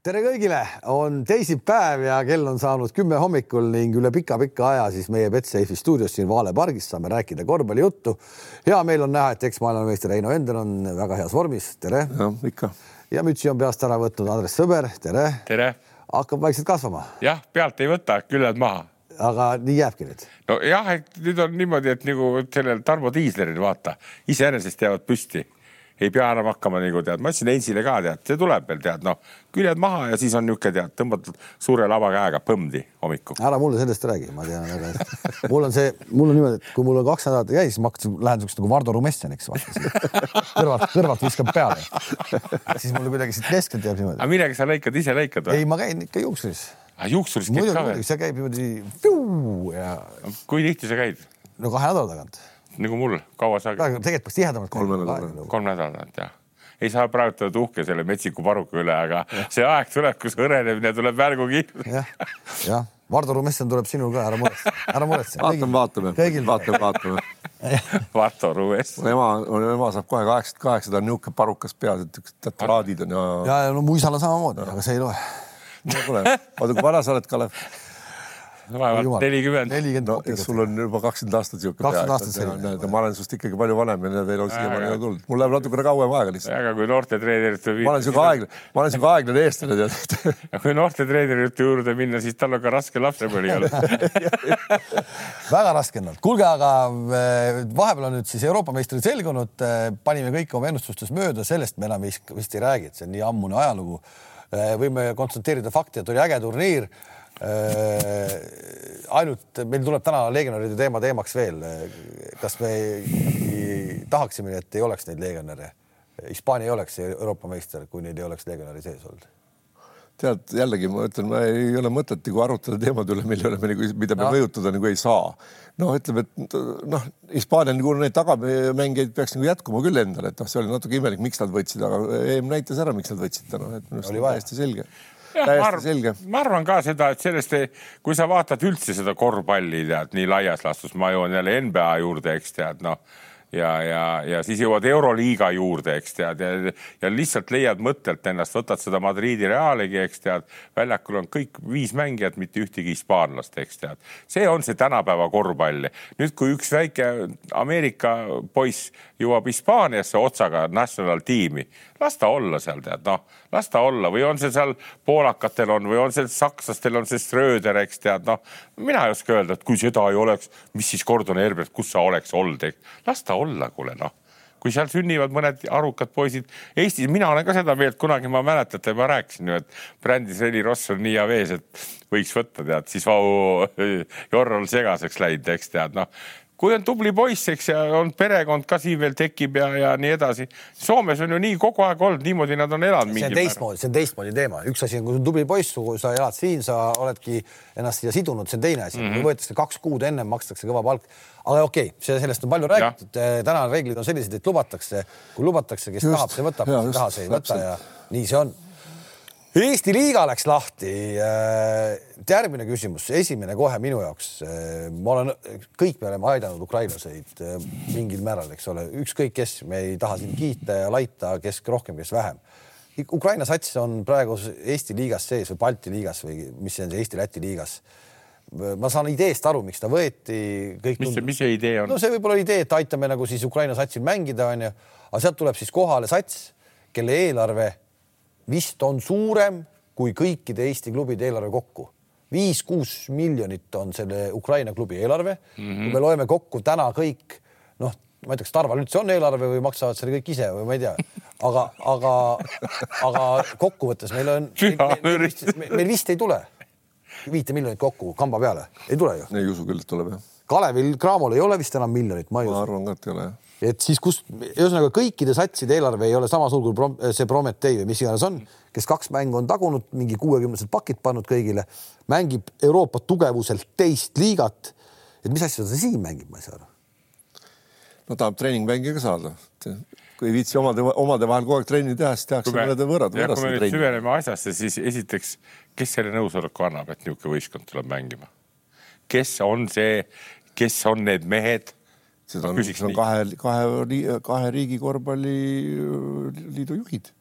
tere kõigile, on teisipäev ja kell on saanud kümme hommikul ning üle pika-pika aja siis meie Betsafe'i stuudios siin Vale pargis saame rääkida korvpallijuttu. hea meel on näha, et eksmaailmameister Heino Ender on väga heas vormis, tere. jah, ikka. ja mütsi on peast ära võtnud Andres Sõber, tere. tere. hakkab vaikselt kasvama. jah, pealt ei võta, küljed maha. aga nii jääbki nüüd? nojah, et nüüd on niimoodi, et nagu sellel Tarmo Tiisleril vaata, iseenesest jäävad püsti ei pea enam hakkama nagu tead, ma ütlesin Heinzile ka tead, see tuleb veel tead, noh, küljed maha ja siis on niisugune tead, tõmbatud suure lava käega põmdi hommikul. ära mulle sellest räägi, ma tean väga hästi. mul on see, mul on niimoodi, et kui mul on kaks nädalat käi, siis ma hakkasin, lähen siukest nagu Vardo Rumesseniks, kõrvalt, kõrvalt viskab peale. siis mul kuidagi siit keskelt jääb niimoodi. aga millega sa lõikad, ise lõikad või? ei, ma käin ikka juuksuris. ah juuksuris käid ka veel? see käib niimoodi kui tihti sa käid? no kahe nädala tagant nagu mul, kaua sa? tegelikult peaks tihedamalt. kolm nädalat. kolm nädalat jah ei saa praegu olla uhke selle metsiku paruka üle, aga ja. see aeg tuleb, kus hõrenemine tuleb märgu kiirelt. jah, jah, Vardo Rumesson tuleb sinul ka, ära muretse, ära muretse. vaatame, vaatame, vaatame, vaatame. Vardo Rumesson. ema, ema saab kohe kaheksakümmend kaheksa, ta on niisugune parukas peas, et niisugused tätoraadid on ja. ja, ja no mu isal on samamoodi, aga see ei loe. no kuule, oota, kui vana sa oled, Kalev? Vaevalt nelikümmend. no sul on juba kakskümmend aastat siuke. kakskümmend aastat selline. ma olen sinust ikkagi palju vanem ja teil on siiamaani tulnud. mul läheb natukene kauem aega lihtsalt. aga kui noortetreenerite. ma olen siuke aeglane, ma olen siuke aeglane eestlane tead. kui noortetreenerite juurde minna, siis tal on ka raske lapsepõli olnud väga raske on olnud. kuulge, aga eh, vahepeal on nüüd siis Euroopa meistrid selgunud, eh, panime kõik oma ennustustes mööda, sellest me enam vist, vist ei räägi, et see on nii ammune ajalugu. Eh, võime konstateerida fakti, et oli äge turniir ainult meil tuleb täna legionäride teema teemaks veel. kas me tahaksime, et ei oleks neid legionäre? Hispaania ei oleks Euroopa meister, kui neid ei oleks legionäri sees olnud tead, jällegi ma ütlen, ei ole mõtet nagu arutada teemade üle, mille üle me nagu, mida me no. mõjutada nagu ei saa. noh, ütleme, et noh, Hispaania nagu neid tagamängijaid peaks nagu jätkuma küll endale, et noh, see oli natuke imelik, miks nad võtsid, aga EM näitas ära, miks nad võtsid täna, et minu arust on täiesti selge täiesti selge. ma arvan ka seda, et sellest, kui sa vaatad üldse seda korvpalli tead nii laias laastus, ma jõuan jälle NBA juurde, eks tead noh ja, ja, ja siis jõuad Euroliiga juurde, eks tead, ja, ja lihtsalt leiad mõttelt ennast, võtad seda Madridi Realigi, eks tead, väljakul on kõik viis mängijat, mitte ühtegi hispaanlast, eks tead. see on see tänapäeva korvpall. nüüd, kui üks väike Ameerika poiss jõuab Hispaaniasse otsaga national tiimi, las ta olla seal, tead, noh, las ta olla või on see seal poolakatel on või on see sakslastel on see Schröder, eks tead, noh, mina ei oska öelda, et kui seda ei oleks, mis siis Gordon Herbert, kus sa oleks olnud, las ta olla, kuule noh. Kui seal sünnivad mõned arukad poisid Eestis, mina olen ka seda meelt, kunagi ma mäletate, ma rääkisin ju, et brändis Heli Ross on nii hea vees, et võiks võtta, tead, siis vau, Jorrol segaseks läinud, eks tead, noh kui on tubli poiss, eks ja on perekond ka siin veel tekib ja, ja nii edasi. Soomes on ju nii kogu aeg olnud, niimoodi nad on elanud. see on teistmoodi, see on teistmoodi teema, üks asi on, kui sa oled tubli poiss, sa elad siin, sa oledki ennast siia sidunud, see on teine asi. Mm, -hmm. võetakse kaks kuud ennem, makstakse kõva palk. aga okei okay,, see, sellest on palju räägitud, täna reeglid on sellised, et lubatakse, kui lubatakse, kes just, tahab, see võtab, kes ei taha, see ei võta ja nii see on Eesti liiga läks lahti. Äh, järgmine küsimus, esimene kohe minu jaoks. Äh, ma olen, kõik me oleme aidanud ukrainlaseid äh, mingil määral, eks ole, ükskõik kes, me ei taha siin kiita ja laita, kes rohkem, kes vähem. Ukraina sats on praegu Eesti liigas sees või Balti liigas või mis see on, see Eesti-Läti liigas. ma saan ideest aru, miks ta võeti. mis see, mis see idee on? no see võib olla idee, et aitame nagu siis Ukraina satsil mängida, onju, aga sealt tuleb siis kohale sats, kelle eelarve vist on suurem kui kõikide Eesti klubide eelarve kokku. viis-kuus miljonit on selle Ukraina klubi eelarve mm. -hmm. kui me loeme kokku täna kõik, noh, ma ei tea, kas Tarval üldse on eelarve või maksavad selle kõik ise või ma ei tea, aga, aga, aga kokkuvõttes meil on, meil, meil, meil vist ei tule viite miljonit kokku kamba peale, ei tule ju? ei usu küll, et tuleb jah. Kalevil Cramol ei ole vist enam miljonit, ma ei usu. ma arvan ka, et ei ole jah et siis kus, ühesõnaga kõikide satside eelarve ei ole sama suur kui prom, see Prometee või mis iganes on, kes kaks mängu on tagunud, mingi kuuekümnesed pakid pannud kõigile, mängib Euroopa tugevuselt teist liigat. et mis asja ta siin mängib, ma ei saa aru. no tahab treeningmänge ka saada. kui ei viitsi omade, omade vahel kogu aeg trenni teha, siis tehakse mõnede võõrad. kui me nüüd süveneme asjasse, siis esiteks, kes selle nõusoleku annab, et niisugune võistkond tuleb mängima? kes on see, kes on need mehed seda on, on kahe, kahe, kahe riigi korvpalliliidu juhid.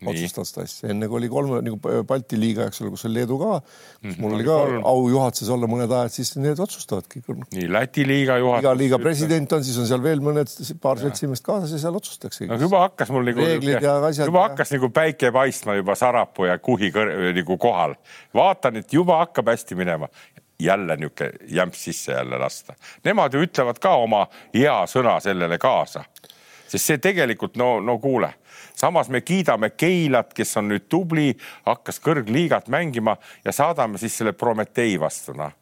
otsustada seda asja, enne kui oli kolme nagu Balti liiga, eks ole, kus oli Leedu ka mm, -hmm. mul oli ka kolm. au juhatuses olla mõned ajad, siis need otsustavadki. nii Läti liiga juhatus. iga liiga president on, siis on seal veel mõned paar seltsimeest kaasas ja seal otsustatakse. no juba hakkas mul nagu, juba hakkas nagu päike paistma juba Sarapuu ja Kuhi kõr, nagu kohal. vaatan, et juba hakkab hästi minema jälle niisugune jämps sisse jälle lasta. Nemad ju ütlevad ka oma hea sõna sellele kaasa. Sest see tegelikult no, no kuule, samas me kiidame Keilat, kes on nüüd tubli, hakkas kõrgliigat mängima ja saadame siis selle Prometee vastu, noh.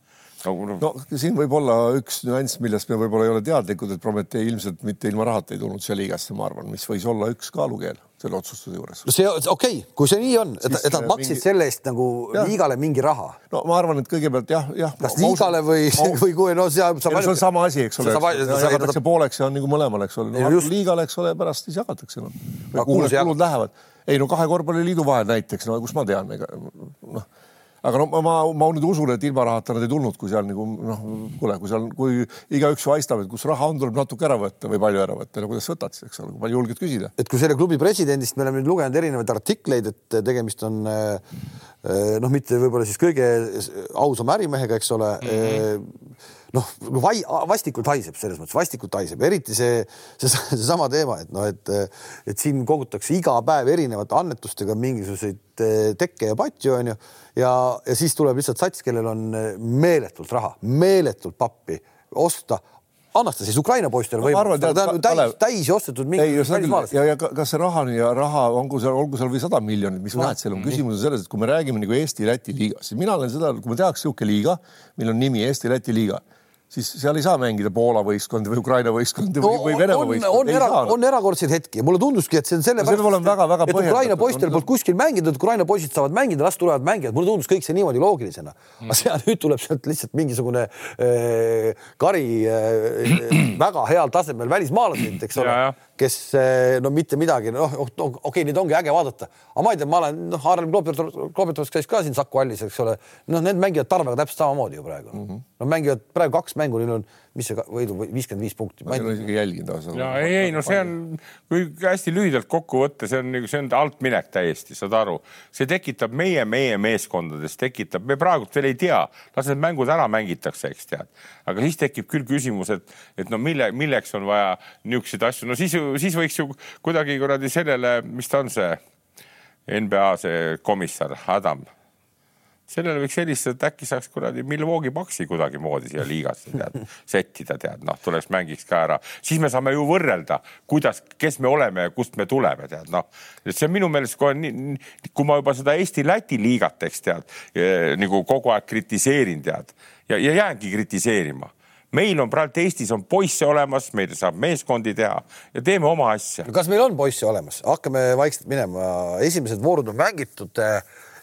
No, no. Siin võib olla üks nüanss, millest me võib-olla ei ole teadlikud, et Prometee ilmselt mitte ilma rahata ei tulnud siia liigasse, ma arvan, mis võis olla üks kaalukeel selle otsustuse juures. no see okei okay,, kui see nii on, et, et nad maksid mingi... selle eest nagu ja. liigale mingi raha. no ma arvan, et kõigepealt jah, jah. kas liigale või ma..., või kui no see. see on sama asi, eks ole, jagatakse pooleks ja on nagu mõlemale, eks ole no,. Just... liigale, eks ole, pärast siis jagatakse kuhu need kulud lähevad. ei no kahe korvpalliliidu vahel näiteks, no kus ma tean, ega noh aga no ma, ma nüüd usun, et ilma rahata nad ei tulnud, kui seal nagu noh, kuule, kui seal, kui igaüks paistab, et kus raha on, tuleb natuke ära võtta või palju ära võtta, no kuidas võtad siis, eks ole, kui palju julged küsida. et kui selle klubi presidendist me oleme nüüd lugenud erinevaid artikleid, et tegemist on eh, eh, noh, mitte võib-olla siis kõige ausama ärimehega, eks ole mm. -hmm noh, vai-, vastikult haiseb selles mõttes, vastikult haiseb, eriti see, see, seesama teema, et noh, et, et siin kogutakse iga päev erinevate annetustega mingisuguseid eh, tekke ja patju onju. Ja, ja siis tuleb lihtsalt sats, kellel on eh, meeletult raha, meeletult pappi osta. Annaks ta siis Ukraina poistele või? ta on täis, täis ostetud mingi välismaalast. ja, ja kas see raha ja raha olgu seal, olgu seal või sada miljonit, mis vahet seal on, küsimus on selles, et kui me räägime nagu Eesti-Läti liigast, siis mina olen seda, kui me tehakse niisugune liiga, mil on nimi Eesti-Läti liiga siis seal ei saa mängida Poola võistkondi või Ukraina võistkondi no, või, või Venemaa võistkondi. on, era, on erakordseid hetki ja mulle tunduski, et see on sellepärast no,, et, et Ukraina poistel polnud kuskil mängida, et Ukraina poisid saavad mängida, las tulevad mängijad, mulle tundus kõik see niimoodi loogilisena. Mm.. aga seal nüüd tuleb sealt lihtsalt mingisugune äh, kari äh, väga heal tasemel välismaalaseid, eks ole kes eh, no mitte midagi, noh, okei okay,, neid ongi äge vaadata, aga ma ei tea, ma olen, noh, Harlem Globetrotters käis ka siin Saku hallis, eks ole, noh, need mängivad Tarvega täpselt samamoodi ju praegu mm. -hmm. Nad mängivad praegu kaks mängu, neil on, mis see võidu, viiskümmend viis punkti. ma ei ole isegi jälginud ausalt. ja ei, ei no see on, kui hästi lühidalt kokku võtta, see on nagu, see on altminek täiesti, saad aru, see tekitab meie, meie meeskondades tekitab, me praegult veel ei tea, las need mängud ära mängitakse, eks tead, aga siis tekib küll küsimus, et, et no mille, milleks on vaja niisuguseid asju, no siis ju siis võiks ju kuidagi kuradi sellele, mis ta on see? NBA see komissar Adam, sellele võiks helistada, et äkki saaks kuradi Milwaukee Bucksi kuidagimoodi siia liigasse tead, settida tead, noh, tuleks mängiks ka ära, siis me saame ju võrrelda, kuidas, kes me oleme ja kust me tuleme, tead. Noh. et see on minu meelest kohe nii, kui ma juba seda Eesti-Läti liigat, eks tead eh, nagu kogu aeg kritiseerin, tead ja, ja jäängi kritiseerima. Meil on praegu Eestis on poisse olemas, meil saab meeskondi teha ja teeme oma asja. kas meil on poisse olemas, hakkame vaikselt minema, esimesed voorud on mängitud eh,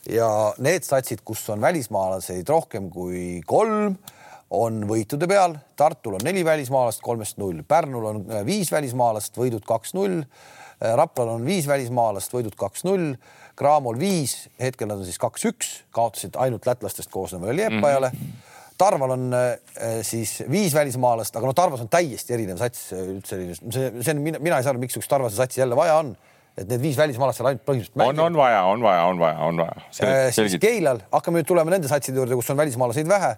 ja need satsid, kus on välismaalaseid rohkem kui kolm, on võitude peal. Tartul on neli välismaalast, kolmest null, Pärnul on eh, viis välismaalast, võidud kaks-null. Eh, Raplal on viis välismaalast, võidud kaks-null. Cramol viis, hetkel nad on siis kaks-üks, kaotasid ainult lätlastest koosnevale Liepajale mm. -hmm Tarval on äh, siis viis välismaalast, aga noh, Tarvas on täiesti erinev sats üldse, see, see on, mina, mina ei saa aru, miks üks Tarvase satsi jälle vaja on, et need viis välismaalast seal ainult põhimõtteliselt mängivad. on, on vaja, on vaja, on vaja, on vaja. Äh, siis Keilal, hakkame nüüd tulema nende satside juurde, kus on välismaalaseid vähe.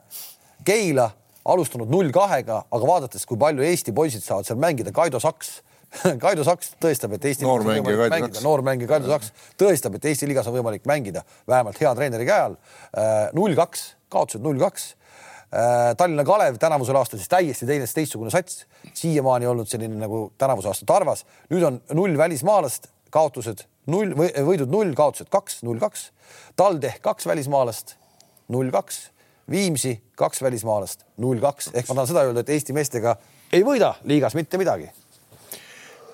Keila alustanud null kahega, aga vaadates, kui palju Eesti poisid saavad seal mängida, Kaido Saks Kaido Saks tõestab, et Eesti noormängija Kaido Saks, noormängija Kaido Saks tõestab, et Eesti liigas on võimalik mängida vähemalt hea treeneri käe all. Äh, null kaks, kaotused null kaks Äh, Tallinna Kalev tänavusel aastal siis täiesti teine, teistsugune sats, siiamaani olnud selline nagu tänavuse aasta Tarvas, nüüd on null välismaalast, kaotused null, võidud null, kaotused kaks, null kaks. TalTech kaks välismaalast, null kaks. Viimsi kaks välismaalast, null kaks ehk ma tahan seda öelda, et Eesti meestega ei võida liigas mitte midagi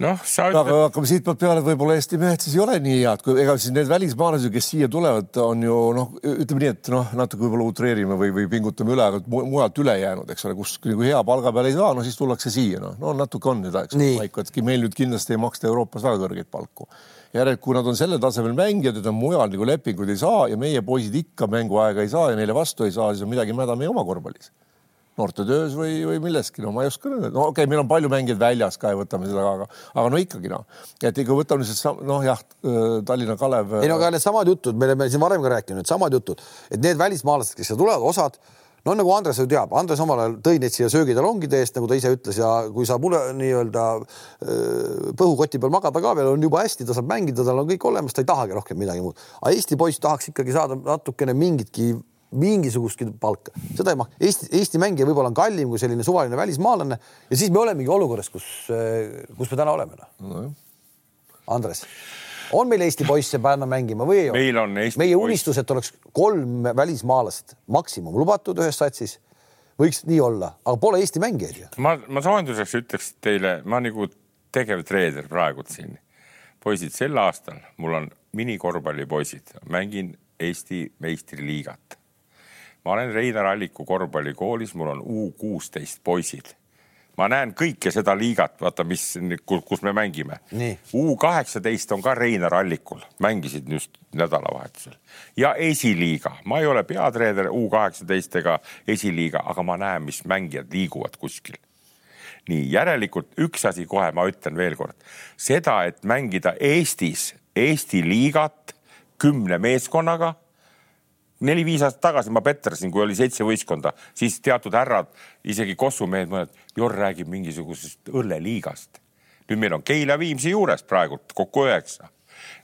noh, sa ütled. aga hakkame siitpoolt peale, et võib-olla Eesti mehed siis ei ole nii head, kui ega siis need välismaalased, kes siia tulevad, on ju noh, ütleme nii, et noh, natuke võib-olla utreerime või, või pingutame üle, aga mujalt üle jäänud, eks ole, kus nagu hea palga peale ei saa, no siis tullakse siia, noh, no natuke on seda, eks ole, paika, et meil nüüd kindlasti ei maksta Euroopas väga kõrgeid palku. järelikult, kui nad on sellel tasemel mängijad ja nad mujal nagu lepinguid ei saa ja meie poisid ikka mänguaega ei saa ja neile vastu ei saa, siis on midagi mäda meie oma korvpallis noortetöös või, või milleski, no ma ei oska öelda, no okei okay,, meil on palju mängijaid väljas ka ja võtame seda, aga, aga no ikkagi noh, et kui võtame siis noh, jah, Tallinna Kalev. ei no aga needsamad jutud, me oleme siin varem ka rääkinud, samad jutud, et need välismaalased, kes siia tulevad, osad no nagu Andres ju teab, Andres omal ajal tõi neid siia söögitalongide eest, nagu ta ise ütles ja kui saab nii-öelda põhukoti peal magada ka veel, on juba hästi, ta saab mängida, tal on kõik olemas, ta ei tahagi rohkem midagi muud. aga Eesti poiss tahaks ikkagi saada natukene mingitki mingisugustki palka, seda ei maksa. Eesti, Eesti mängija võib-olla on kallim kui selline suvaline välismaalane ja siis me olemegi olukorras, kus, kus me täna oleme no.. Andres, on meil Eesti poisse panna mängima või ei ole? meil on Eesti meie unistus, et oleks kolm välismaalast maksimum lubatud ühes satsis, võiks nii olla, aga pole Eesti mängijaid ju. ma, ma soojenduseks ütleks teile, ma nagu tegevtreener praegu siin. poisid, sel aastal mul on minikorvpallipoisid, mängin Eesti meistriliigat ma olen Reinar Alliku korvpallikoolis, mul on U kuusteist poisid. ma näen kõike seda liigat, vaata, mis, kus me mängime. U kaheksateist on ka Reinar Allikul, mängisid just nädalavahetusel. Ja esiliiga, ma ei ole peatreener U kaheksateist ega esiliiga, aga ma näen, mis mängijad liiguvad kuskil. Nii järelikult üks asi kohe ma ütlen veel kord, seda, et mängida Eestis Eesti liigat kümne meeskonnaga neli-viis aastat tagasi ma petrasin, kui oli seitse võistkonda, siis teatud härrad, isegi Kossu mehed mõned, Jorr räägib mingisugusest õlleliigast. nüüd meil on Keila Viimsi juures praegult kokku üheksa.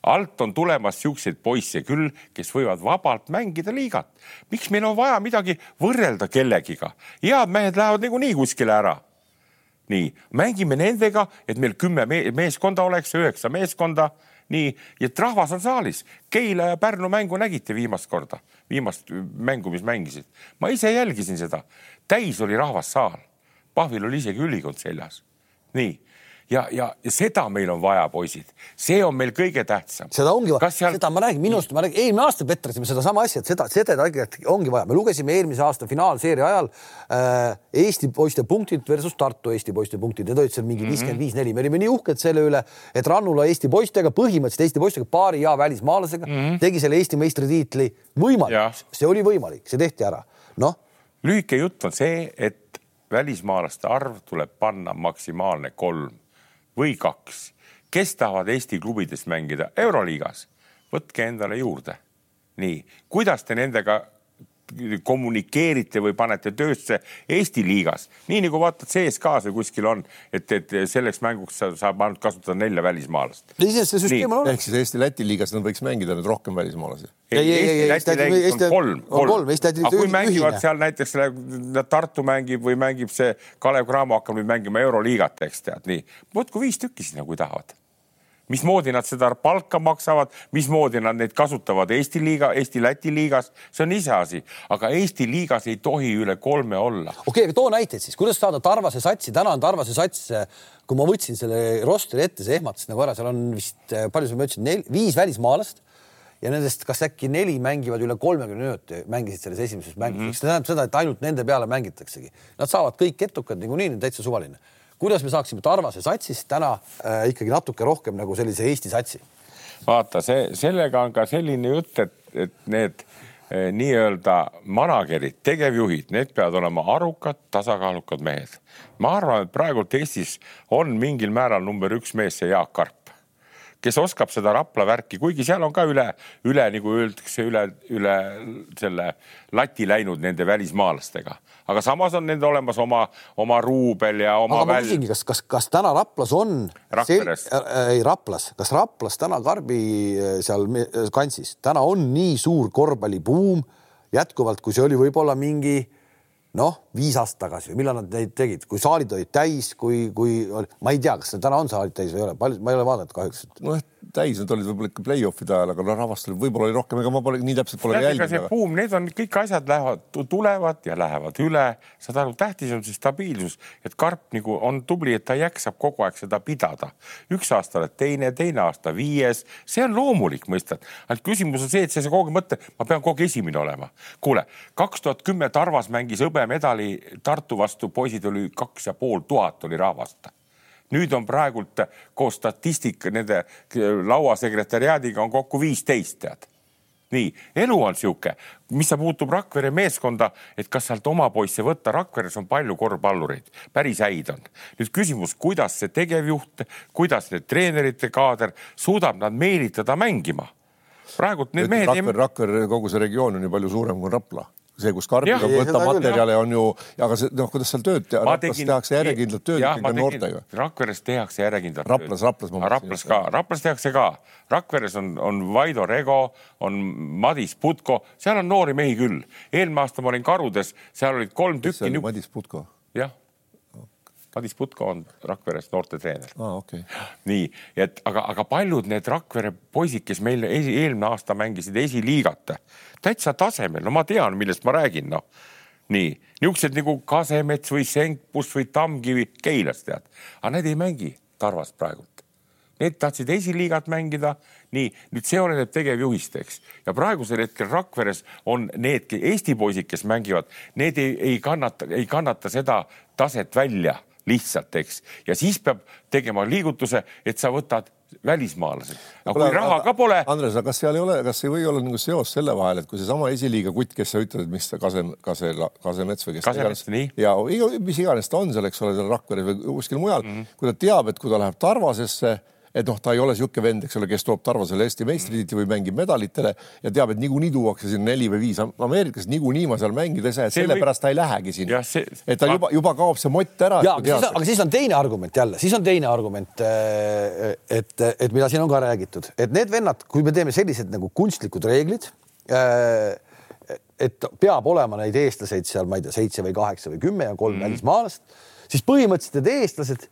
alt on tulemas siukseid poisse küll, kes võivad vabalt mängida liigat. miks meil on vaja midagi võrrelda kellegiga? head mehed lähevad niikuinii kuskile ära nii, mängime nendega, et meil kümme meeskonda oleks, üheksa meeskonda nii, et rahvas on saalis. Keila ja Pärnu mängu nägite viimast korda, viimast mängu, mis mängisid. ma ise jälgisin seda, täis oli rahvas saal. Pahvil oli isegi ülikond seljas. nii ja, ja, seda meil on vaja, poisid, see on meil kõige tähtsam. seda ongi vaja, seal... seda ma räägin, minust ma räägin, eelmine aasta petrasime sedasama asja, et seda, seda ongi vaja, me lugesime eelmise aasta finaalseeria ajal äh, Eesti poiste punktid versus Tartu Eesti poiste punktid, need olid seal mingi mhm. viiskümmend viis, neli, me olime nii uhked selle üle, et Rannula Eesti poistega, põhimõtteliselt Eesti poistega, paari hea välismaalasega mm -hmm. tegi selle Eesti meistritiitli võimalikuks, see oli võimalik, see tehti ära, noh. lühike jutt on see, et välismaalaste arv tuleb panna maksimaalne kolm või kaks, kes tahavad Eesti klubides mängida Euroliigas, võtke endale juurde. nii, kuidas te nendega kommunikeerite või panete töösse Eesti liigas, nii nagu vaatad CSKA-s või kuskil on, et, et selleks mänguks saab ainult kasutada nelja välismaalast. iseenesest see süsteem on olemas. ehk siis Eesti-Läti liigas nad võiks mängida nüüd rohkem välismaalasi ei, ei, ei, ei, Eesti, Eesti on kolm, kolm. aga kui mängivad ühine. seal näiteks Tartu mängib või mängib see Kalev Cramo hakkab nüüd mängima Euroliigat, eks tead nii, võtku viis tükki sinna, kui tahavad mismoodi nad seda palka maksavad, mismoodi nad neid kasutavad Eesti liiga, Eesti-Läti liigas, see on iseasi, aga Eesti liigas ei tohi üle kolme olla. okei okay,, aga too näiteid siis, kuidas saada Tarvase satsi, täna on Tarvase sats, kui ma võtsin selle rosteri ette, see ehmatas nagu ära, seal on vist, palju ma ütlesin, viis välismaalast ja nendest kas äkki neli mängivad üle kolmekümne minuti, mängisid selles esimeses mängus mm, -hmm. see tähendab seda, et ainult nende peale mängitaksegi. Nad saavad kõik edukad niikuinii, täitsa suvaline. Kuidas me saaksime Tarvase satsist täna äh, ikkagi natuke rohkem nagu sellise Eesti satsi? vaata, see, sellega on ka selline jutt, et, et need eh, nii-öelda manager'id, tegevjuhid, need peavad olema arukad, tasakaalukad mehed. ma arvan, et praegult Eestis on mingil määral number üks mees see Jaak Karp kes oskab seda Rapla värki, kuigi seal on ka üle, üle nagu öeldakse, üle, üle selle lati läinud nende välismaalastega, aga samas on nendel olemas oma, oma ruubel ja oma. aga ma küsingi, kas, kas, kas täna Raplas on? Rakveres äh,. ei, Raplas, kas Raplas täna Karbi äh, seal kantsis, täna on nii suur korvpallibuum jätkuvalt, kui see oli võib-olla mingi noh, viis aastat tagasi või millal nad neid tegid, kui saalid olid täis, kui, kui ma ei tea, kas täna on saalid täis või ei ole, palju, ma ei ole vaadanud kahjuks. nojah, täis nad olid võib-olla ikka play-off'ide ajal, aga no rahvast oli võib-olla oli rohkem, ega ma pole nii täpselt pole jälginud. see buum, need on kõik asjad lähevad, tulevad ja lähevad üle. saad aru, tähtis on see stabiilsus, et Karp nagu on tubli, et ta jaksab kogu aeg seda pidada. üks aasta oled teine, teine aasta viies, see on loomulik, mõistad. ainult küsimus on see, et sa kogu aeg mõtled, ma pean kogu aeg esimene olema. kuule, kaks tuhat kümme Tarvas mängis hõbemedali Tartu vastu, poisid oli kaks ja pool tuhat oli rahvast nüüd on praegult koos statistika nende lauasekretäriaadiga on kokku viisteist, tead. nii, elu on sihuke, mis sa puutub Rakvere meeskonda, et kas sealt oma poisse võtta, Rakveres on palju korvpallureid, päris häid on. nüüd küsimus, kuidas see tegevjuht, kuidas need treenerite kaader suudab nad meelitada mängima praegult need mehed Rakver, Rakvere kogu see regioon on ju palju suurem kui Rapla see, kus Karbiga võtta materjale on ju, aga see noh, kuidas seal tööd teha, Raplas tegin, tehakse järjekindlat tööd ikkagi noortega. Rakveres tehakse järjekindlat Raplas, Raplas, Raplas. Raplas ka, Raplas tehakse ka. Rakveres on, on Vaido Rego, on Madis Putko, seal on noori mehi küll. eelmine aasta ma olin Karudes, seal olid kolm tükki. Madis Putko? jah Madis Putko on Rakveres noortetreener ah,. Okay. nii, et aga, aga paljud need Rakvere poisid, kes meil esi, eelmine aasta mängisid esiliigat, täitsa tasemel, no ma tean, millest ma räägin, noh. nii, niisugused nagu Kasemets või Senkpus või Tammkivi Keilas tead, aga need ei mängi Tarvas praegult. Need tahtsid esiliigat mängida, nii nüüd see oleneb tegevjuhist, eks, ja praegusel hetkel Rakveres on need Eesti poisid, kes mängivad, need ei, ei kannata, ei kannata seda taset välja lihtsalt, eks, ja siis peab tegema liigutuse, et sa võtad välismaalased. aga kui raha ka pole. Andres, aga kas seal ei ole, kas ei või olla nagu seos selle vahel, et kui seesama esiliiga kutt, kes sa ütled, mis ta Kase, Kase, Kasemets või kes Kasemets, iganes ja mis iganes ta on seal, eks ole, seal Rakveres või kuskil mujal mm, -hmm. kui ta teab, et kui ta läheb Tarvasesse et noh, ta ei ole niisugune vend, eks ole, kes toob Tarvasele Eesti meistritiitli või mängib medalitele ja teab, et niikuinii tuuakse sinna neli või viis Ameerikas, niikuinii ma seal mängida ei saa, et sellepärast ta ei lähegi sinna. See... et ta juba, juba kaob see mott ära. ja, aga, siis, on teine argument jälle, siis on teine argument, äh, et, et mida siin on ka räägitud, et need vennad, kui me teeme sellised nagu kunstlikud reeglid äh, et peab olema neid eestlaseid seal, ma ei tea, seitse või kaheksa või kümme ja kolm mm. välismaalast, siis põhimõtteliselt need eestlased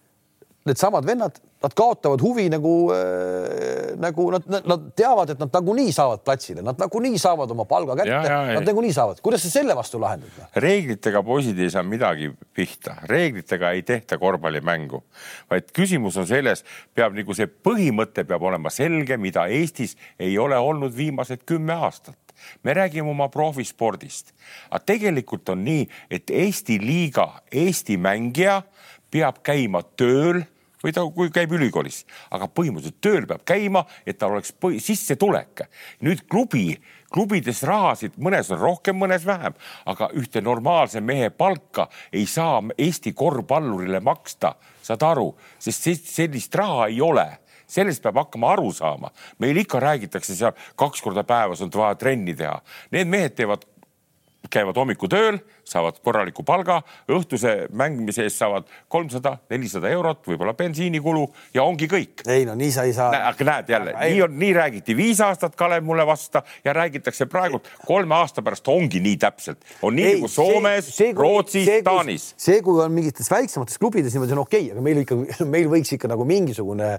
needsamad vennad, nad kaotavad huvi nagu äh,, nagu nad, nad teavad, et nad nagunii saavad platsile, nad nagunii saavad oma palga kätte, nad nagunii saavad. kuidas sa selle vastu lahendad? reeglitega poisid ei saa midagi pihta, reeglitega ei tehta korvpallimängu, vaid küsimus on selles, peab nagu see põhimõte peab olema selge, mida Eestis ei ole olnud viimased kümme aastat. Me räägime oma profispordist, aga tegelikult on nii, et Eesti liiga Eesti mängija peab käima tööl või ta, kui käib ülikoolis, aga põhimõtteliselt tööl peab käima, et tal oleks sissetulek. nüüd klubi, klubides rahasid, mõnes on rohkem, mõnes vähem, aga ühte normaalse mehe palka ei saa Eesti korvpallurile maksta, saad aru, sest sellist raha ei ole sellest peab hakkama aru saama. meil ikka räägitakse seal kaks korda päevas on vaja trenni teha. Need mehed teevad, käivad hommikul tööl saavad korraliku palga, õhtuse mängimise eest saavad kolmsada, nelisada eurot, võib-olla bensiinikulu ja ongi kõik. ei no nii sa ei saa. aga näed jälle, nii on, nii räägiti viis aastat Kalev mulle vasta ja räägitakse praegult kolme aasta pärast ongi nii täpselt. on nii ei, nagu Soomes, Rootsis, Taanis. see, kui on mingites väiksemates klubides niimoodi on okei okay,, aga meil ikka, meil võiks ikka nagu mingisugune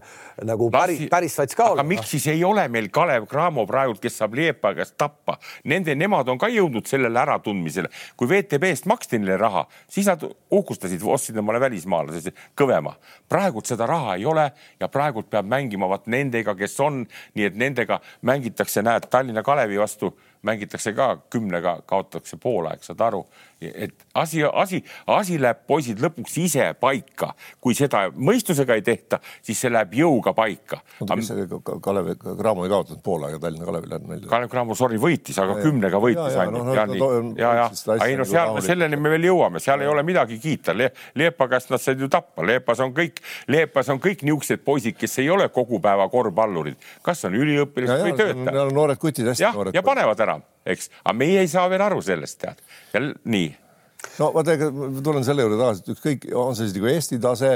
nagu päris, päris sats ka olla. aga miks siis ei ole meil Kalev Cramo praegult, kes saab Liepa käest tappa, nende, nemad on ka jõudnud sellele äratundmisele, kui VTB VTB-st maksti neile raha, siis nad uhkustasid, ostsid omale välismaalase kõvema. praegult seda raha ei ole ja praegult peab mängima vaat nendega, kes on, nii et nendega mängitakse, näed, Tallinna Kalevi vastu mängitakse ka kümnega, kaotatakse poolaeg, saad aru, et asi, asi, asi läheb poisid lõpuks ise paika, kui seda mõistusega ei tehta, siis see läheb jõuga paika. Kalev Cramo ei kaotanud poolaega Tallinna Kalevile? Kalev Cramo, sorry, võitis, aga ja, kümnega võitis ainult. ja, ja, ja, ja, ei no seal, selleni me veel jõuame, seal ei ole midagi kiita Le. Leepa käest nad said ju tappa, Leepas on kõik, Leepas on kõik niisugused poisid, kes ei ole kogu päeva korvpallurid, kas on üliõpilased või töötajad. noored kutid, hästi noored. ja panevad ära, eks, aga meie ei saa veel aru sellest, tead. nii no vaata, tulen selle juurde tagasi, et ükskõik, on see siis nagu Eesti tase,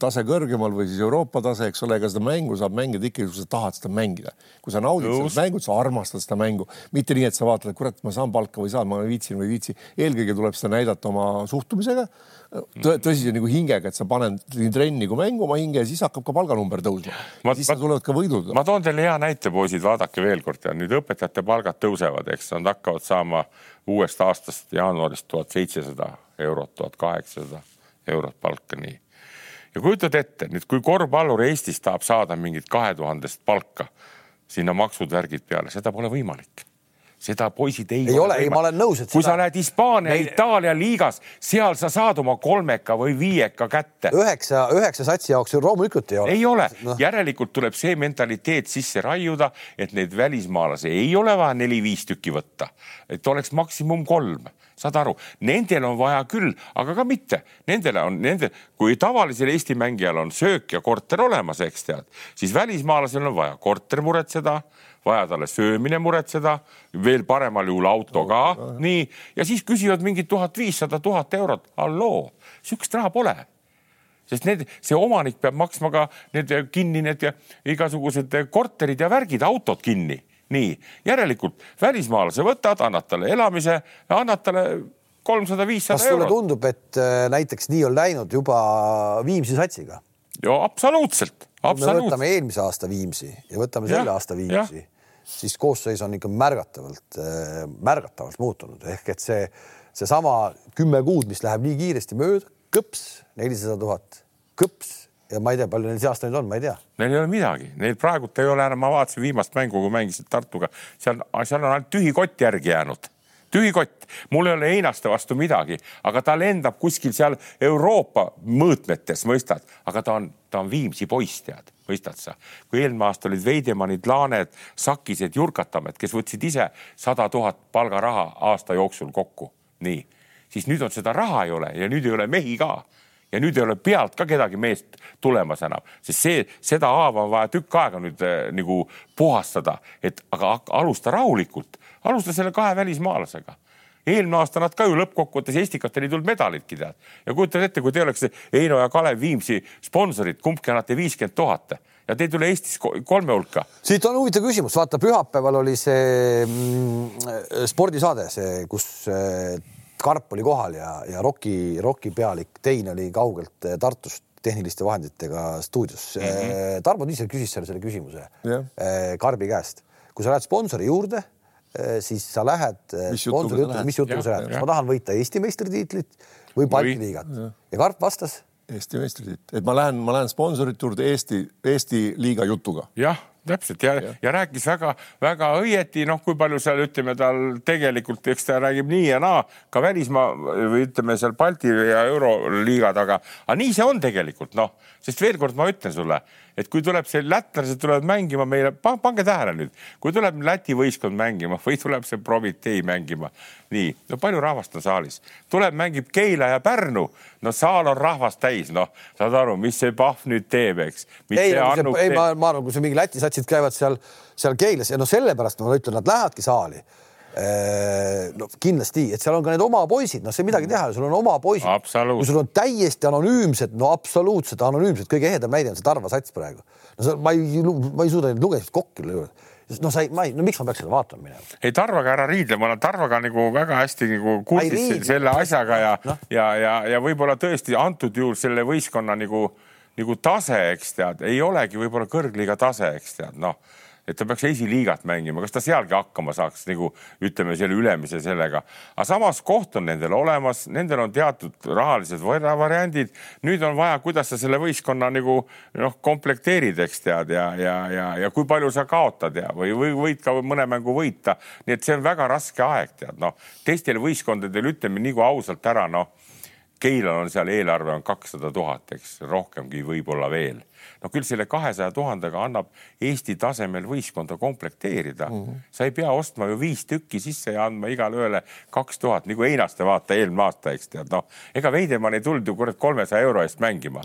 tase kõrgemal või siis Euroopa tase, eks ole, ega seda mängu saab mängida ikkagi, kui sa tahad seda mängida. kui sa naudid Just. seda mängu, sa armastad seda mängu, mitte nii, et sa vaatad, et kurat, ma saan palka või saan, ma viitsin või ei viitsi. eelkõige tuleb seda näidata oma suhtumisega tõ, tõsise nagu hingega, et sa paned nii trenni kui mängu oma hinge ja siis hakkab ka palganumber tõusma. siis ma, tulevad ka võidud. ma toon teile hea näite, poisid, vaadake veel kord ja nüüd õpetajate palgad tõusevad, eks nad hakkavad saama uuest aastast jaanuarist tuhat seitsesada eurot, tuhat kaheksasada eurot palka, nii. Ja kujutad ette nüüd, kui korvpallur Eestis tahab saada mingit kahe tuhandest palka, sinna maksud, värgid peale, seda pole võimalik seda poisid ei, ei ole, ei, ma olen nõus, et kui seda... sa lähed Hispaania Meil..., Itaalia liigas, seal sa saad oma kolmeka või viieka kätte. üheksa, üheksa satsi jaoks loomulikult ei ole. ei ole no., järelikult tuleb see mentaliteet sisse raiuda, et neid välismaalasi ei ole vaja neli-viis tükki võtta, et oleks maksimum kolm saad aru, nendel on vaja küll, aga ka mitte, nendele on nende, kui tavalisel Eesti mängijal on söök ja korter olemas, eks tead, siis välismaalasel on vaja korter muretseda vaja talle söömine muretseda, veel paremal juhul auto ka, nii, ja siis küsivad mingi tuhat viissada, tuhat eurot, halloo, sihukest raha pole sest need, see omanik peab maksma ka need kinni need igasugused korterid ja värgid, autod kinni. nii, järelikult välismaalase võtad, annad talle elamise, annad talle kolmsada, viissada eurot. tundub, et näiteks nii on läinud juba Viimsi satsiga? jo absoluutselt, absoluutselt. võtame eelmise aasta Viimsi ja võtame selle ja, aasta Viimsi siis koosseis on ikka märgatavalt, äh, märgatavalt muutunud. Ehk et see, seesama kümme kuud, mis läheb nii kiiresti mööda, kõps nelisada tuhat, kõps. Ja ma ei tea, palju neil see aasta nüüd on, ma ei tea. Neil ei ole midagi, neil praegult ei ole enam, ma vaatasin viimast mängu, kui mängisid Tartuga, seal, seal on ainult tühi kott järgi jäänud tühi kott, mul ei ole Einaste vastu midagi, aga ta lendab kuskil seal Euroopa mõõtmetes, mõistad, aga ta on, ta on Viimsi poiss, tead mõistad sa? kui eelmine aasta olid Veidemannid, Laaned, Sakised, Jurkatamed, kes võtsid ise sada tuhat palgaraha aasta jooksul kokku, nii, siis nüüd on seda raha ei ole ja nüüd ei ole mehi ka. Ja nüüd ei ole pealt ka kedagi meest tulemas enam, sest see, seda haava on vaja tükk aega nüüd äh, nagu puhastada, et aga alusta rahulikult, alusta selle kahe välismaalasega eelmine aasta nad ka ju lõppkokkuvõttes Estikatele ei tulnud medalitki tead. ja kujutad ette, kui te oleks Heino ja Kalev Viimsi sponsorid, kumbki annate viiskümmend tuhat ja te ei tule Eestis kolme hulka. siit on huvitav küsimus, vaata pühapäeval oli see mm, spordisaade, see, kus äh, Karp oli kohal ja, ja Rocki, Rocki pealik Tein oli kaugelt äh, Tartust tehniliste vahenditega stuudios mm. -hmm. Tarmo Tiisel küsis selle, selle küsimuse yeah. Karbi käest, kui sa lähed sponsori juurde siis sa lähed äh, mis sponsori jutu, mis jutuga sa lähed, kas ma tahan võita Eesti meistritiitlit või Balti liigat ja. ja Karp vastas. Eesti meistritiit, et ma lähen, ma lähen sponsorite juurde Eesti, Eesti liiga jutuga. jah, täpselt ja, ja., ja rääkis väga-väga õieti, noh, kui palju seal ütleme tal tegelikult, eks ta räägib nii ja naa ka välismaa või ütleme seal Balti ja Euroliiga taga, aga nii see on tegelikult noh, sest veel kord ma ütlen sulle et kui tuleb see lätlased tulevad mängima meile, pange tähele nüüd, kui tuleb Läti võistkond mängima või tuleb see Prometee mängima, nii, no palju rahvast on saalis, tuleb, mängib Keila ja Pärnu, no saal on rahvast täis, noh, saad aru, mis see Pahv nüüd teeb, eks. ei, ei, ma, ma arvan, kui see mingi Läti satsid käivad seal, seal Keilas ja no sellepärast ma ütlen, nad lähevadki saali Äh, no kindlasti, et seal on ka need oma poisid, noh, see midagi teha, sul on oma poisid. kui sul on täiesti anonüümsed, no absoluutselt anonüümsed, kõige ehedam näide on see Tarva sats praegu. no see, ma ei, ma ei suuda neid lugemist kokku lüüa no sa ei, ma ei, no miks ma peaks seda vaatama minema? ei, Tarvaga ära riidle, ma olen Tarvaga nagu väga hästi nagu kursis selle asjaga ja no., ja, ja, ja võib-olla tõesti antud juhul selle võistkonna nagu, nagu tase, eks tead, ei olegi võib-olla kõrgliiga tase, eks tead, noh et ta peaks esiliigat mängima, kas ta sealgi hakkama saaks nagu ütleme selle ülemise sellega. aga samas koht on nendel olemas, nendel on teatud rahalised variandid. nüüd on vaja, kuidas sa selle võistkonna nagu noh, komplekteerid, eks tead ja, ja, ja, ja kui palju sa kaotad ja või, või võid ka mõne mängu võita. nii et see on väga raske aeg, tead noh, teistel võistkondadel ütleme nagu ausalt ära, noh Keilal on seal eelarve on kakssada tuhat, eks rohkemgi võib-olla veel no küll selle kahesaja tuhandega annab Eesti tasemel võistkonda komplekteerida mm. -hmm. sa ei pea ostma ju viis tükki sisse ja andma igale ühele kaks tuhat nagu Einaste vaata eelmine aasta, eks tead, noh, ega Veidemann ei tulnud ju kurat kolmesaja euro eest mängima.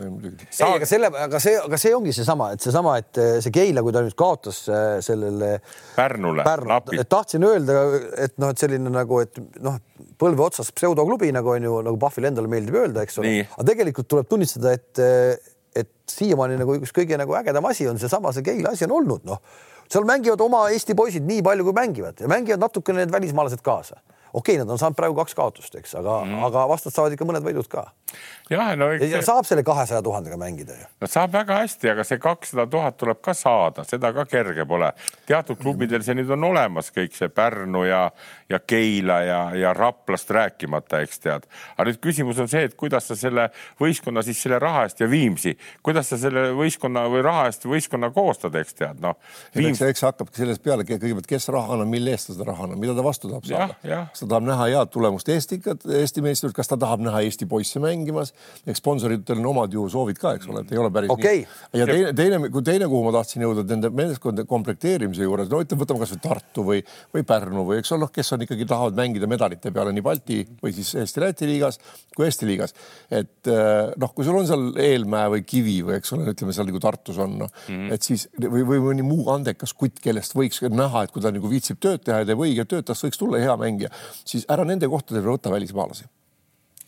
Sa... ei, aga selle, aga see, aga see ongi seesama, et seesama, et see Keila, kui ta nüüd kaotas äh, sellele Pärnule, Pärnu, tahtsin öelda, et noh, et selline nagu, et noh, põlve otsas pseudoklubi nagu on ju nagu Pahvile endale meeldib öelda, eks ole, aga tegelikult tuleb tunnistada, et et siiamaani nagu üks kõige nagu ägedam asi on seesama, see Keila asi on olnud, noh, seal mängivad oma Eesti poisid nii palju, kui mängivad. Ja mängivad natukene need välismaalased kaasa. Okei okay,, nad on saanud praegu kaks kaotust, eks, aga mm., aga vastased saavad ikka mõned võidud ka jah, no eks see... saab selle kahesaja tuhandega mängida ju. no saab väga hästi, aga see kakssada tuhat tuleb ka saada, seda ka kerge pole. teatud klubidel see nüüd on olemas, kõik see Pärnu ja, ja Keila ja, ja Raplast rääkimata, eks tead. aga nüüd küsimus on see, et kuidas sa selle võistkonna siis selle raha eest ja Viimsi, kuidas sa selle võistkonna või raha eest võistkonna koostad, eks tead, noh. Eks see hakkabki sellest peale kõigepealt, kes raha annab, mille eest ta seda raha annab, mida ta vastu tahab saada. Ta tahab näha head tulemust Eesti, Eesti meistrit, kas ta tahab näha Eesti poisse mängimas eks sponsoritel on omad ju soovid ka, eks ole, et ei ole päris okay. nii. ja teine, teine, kui teine, kuhu ma tahtsin jõuda nende meeskondade komplekteerimise juures, no ütleme, võtame kasvõi Tartu või, või Pärnu või eks ole, noh, kes on ikkagi tahavad mängida medalite peale nii Balti või siis Eesti-Läti liigas kui Eesti liigas. et eh, noh, kui sul on seal Eelmäe või Kivi või eks ole, ütleme seal nagu Tartus on noh mm, et siis või, või mõni muu andekas kutt, kellest võiks näha, et kui ta nagu viitsib tööd teha ja teeb õiget tööd, tast võiks tulla hea mängija, siis ära nende kohtadel võta välismaalasi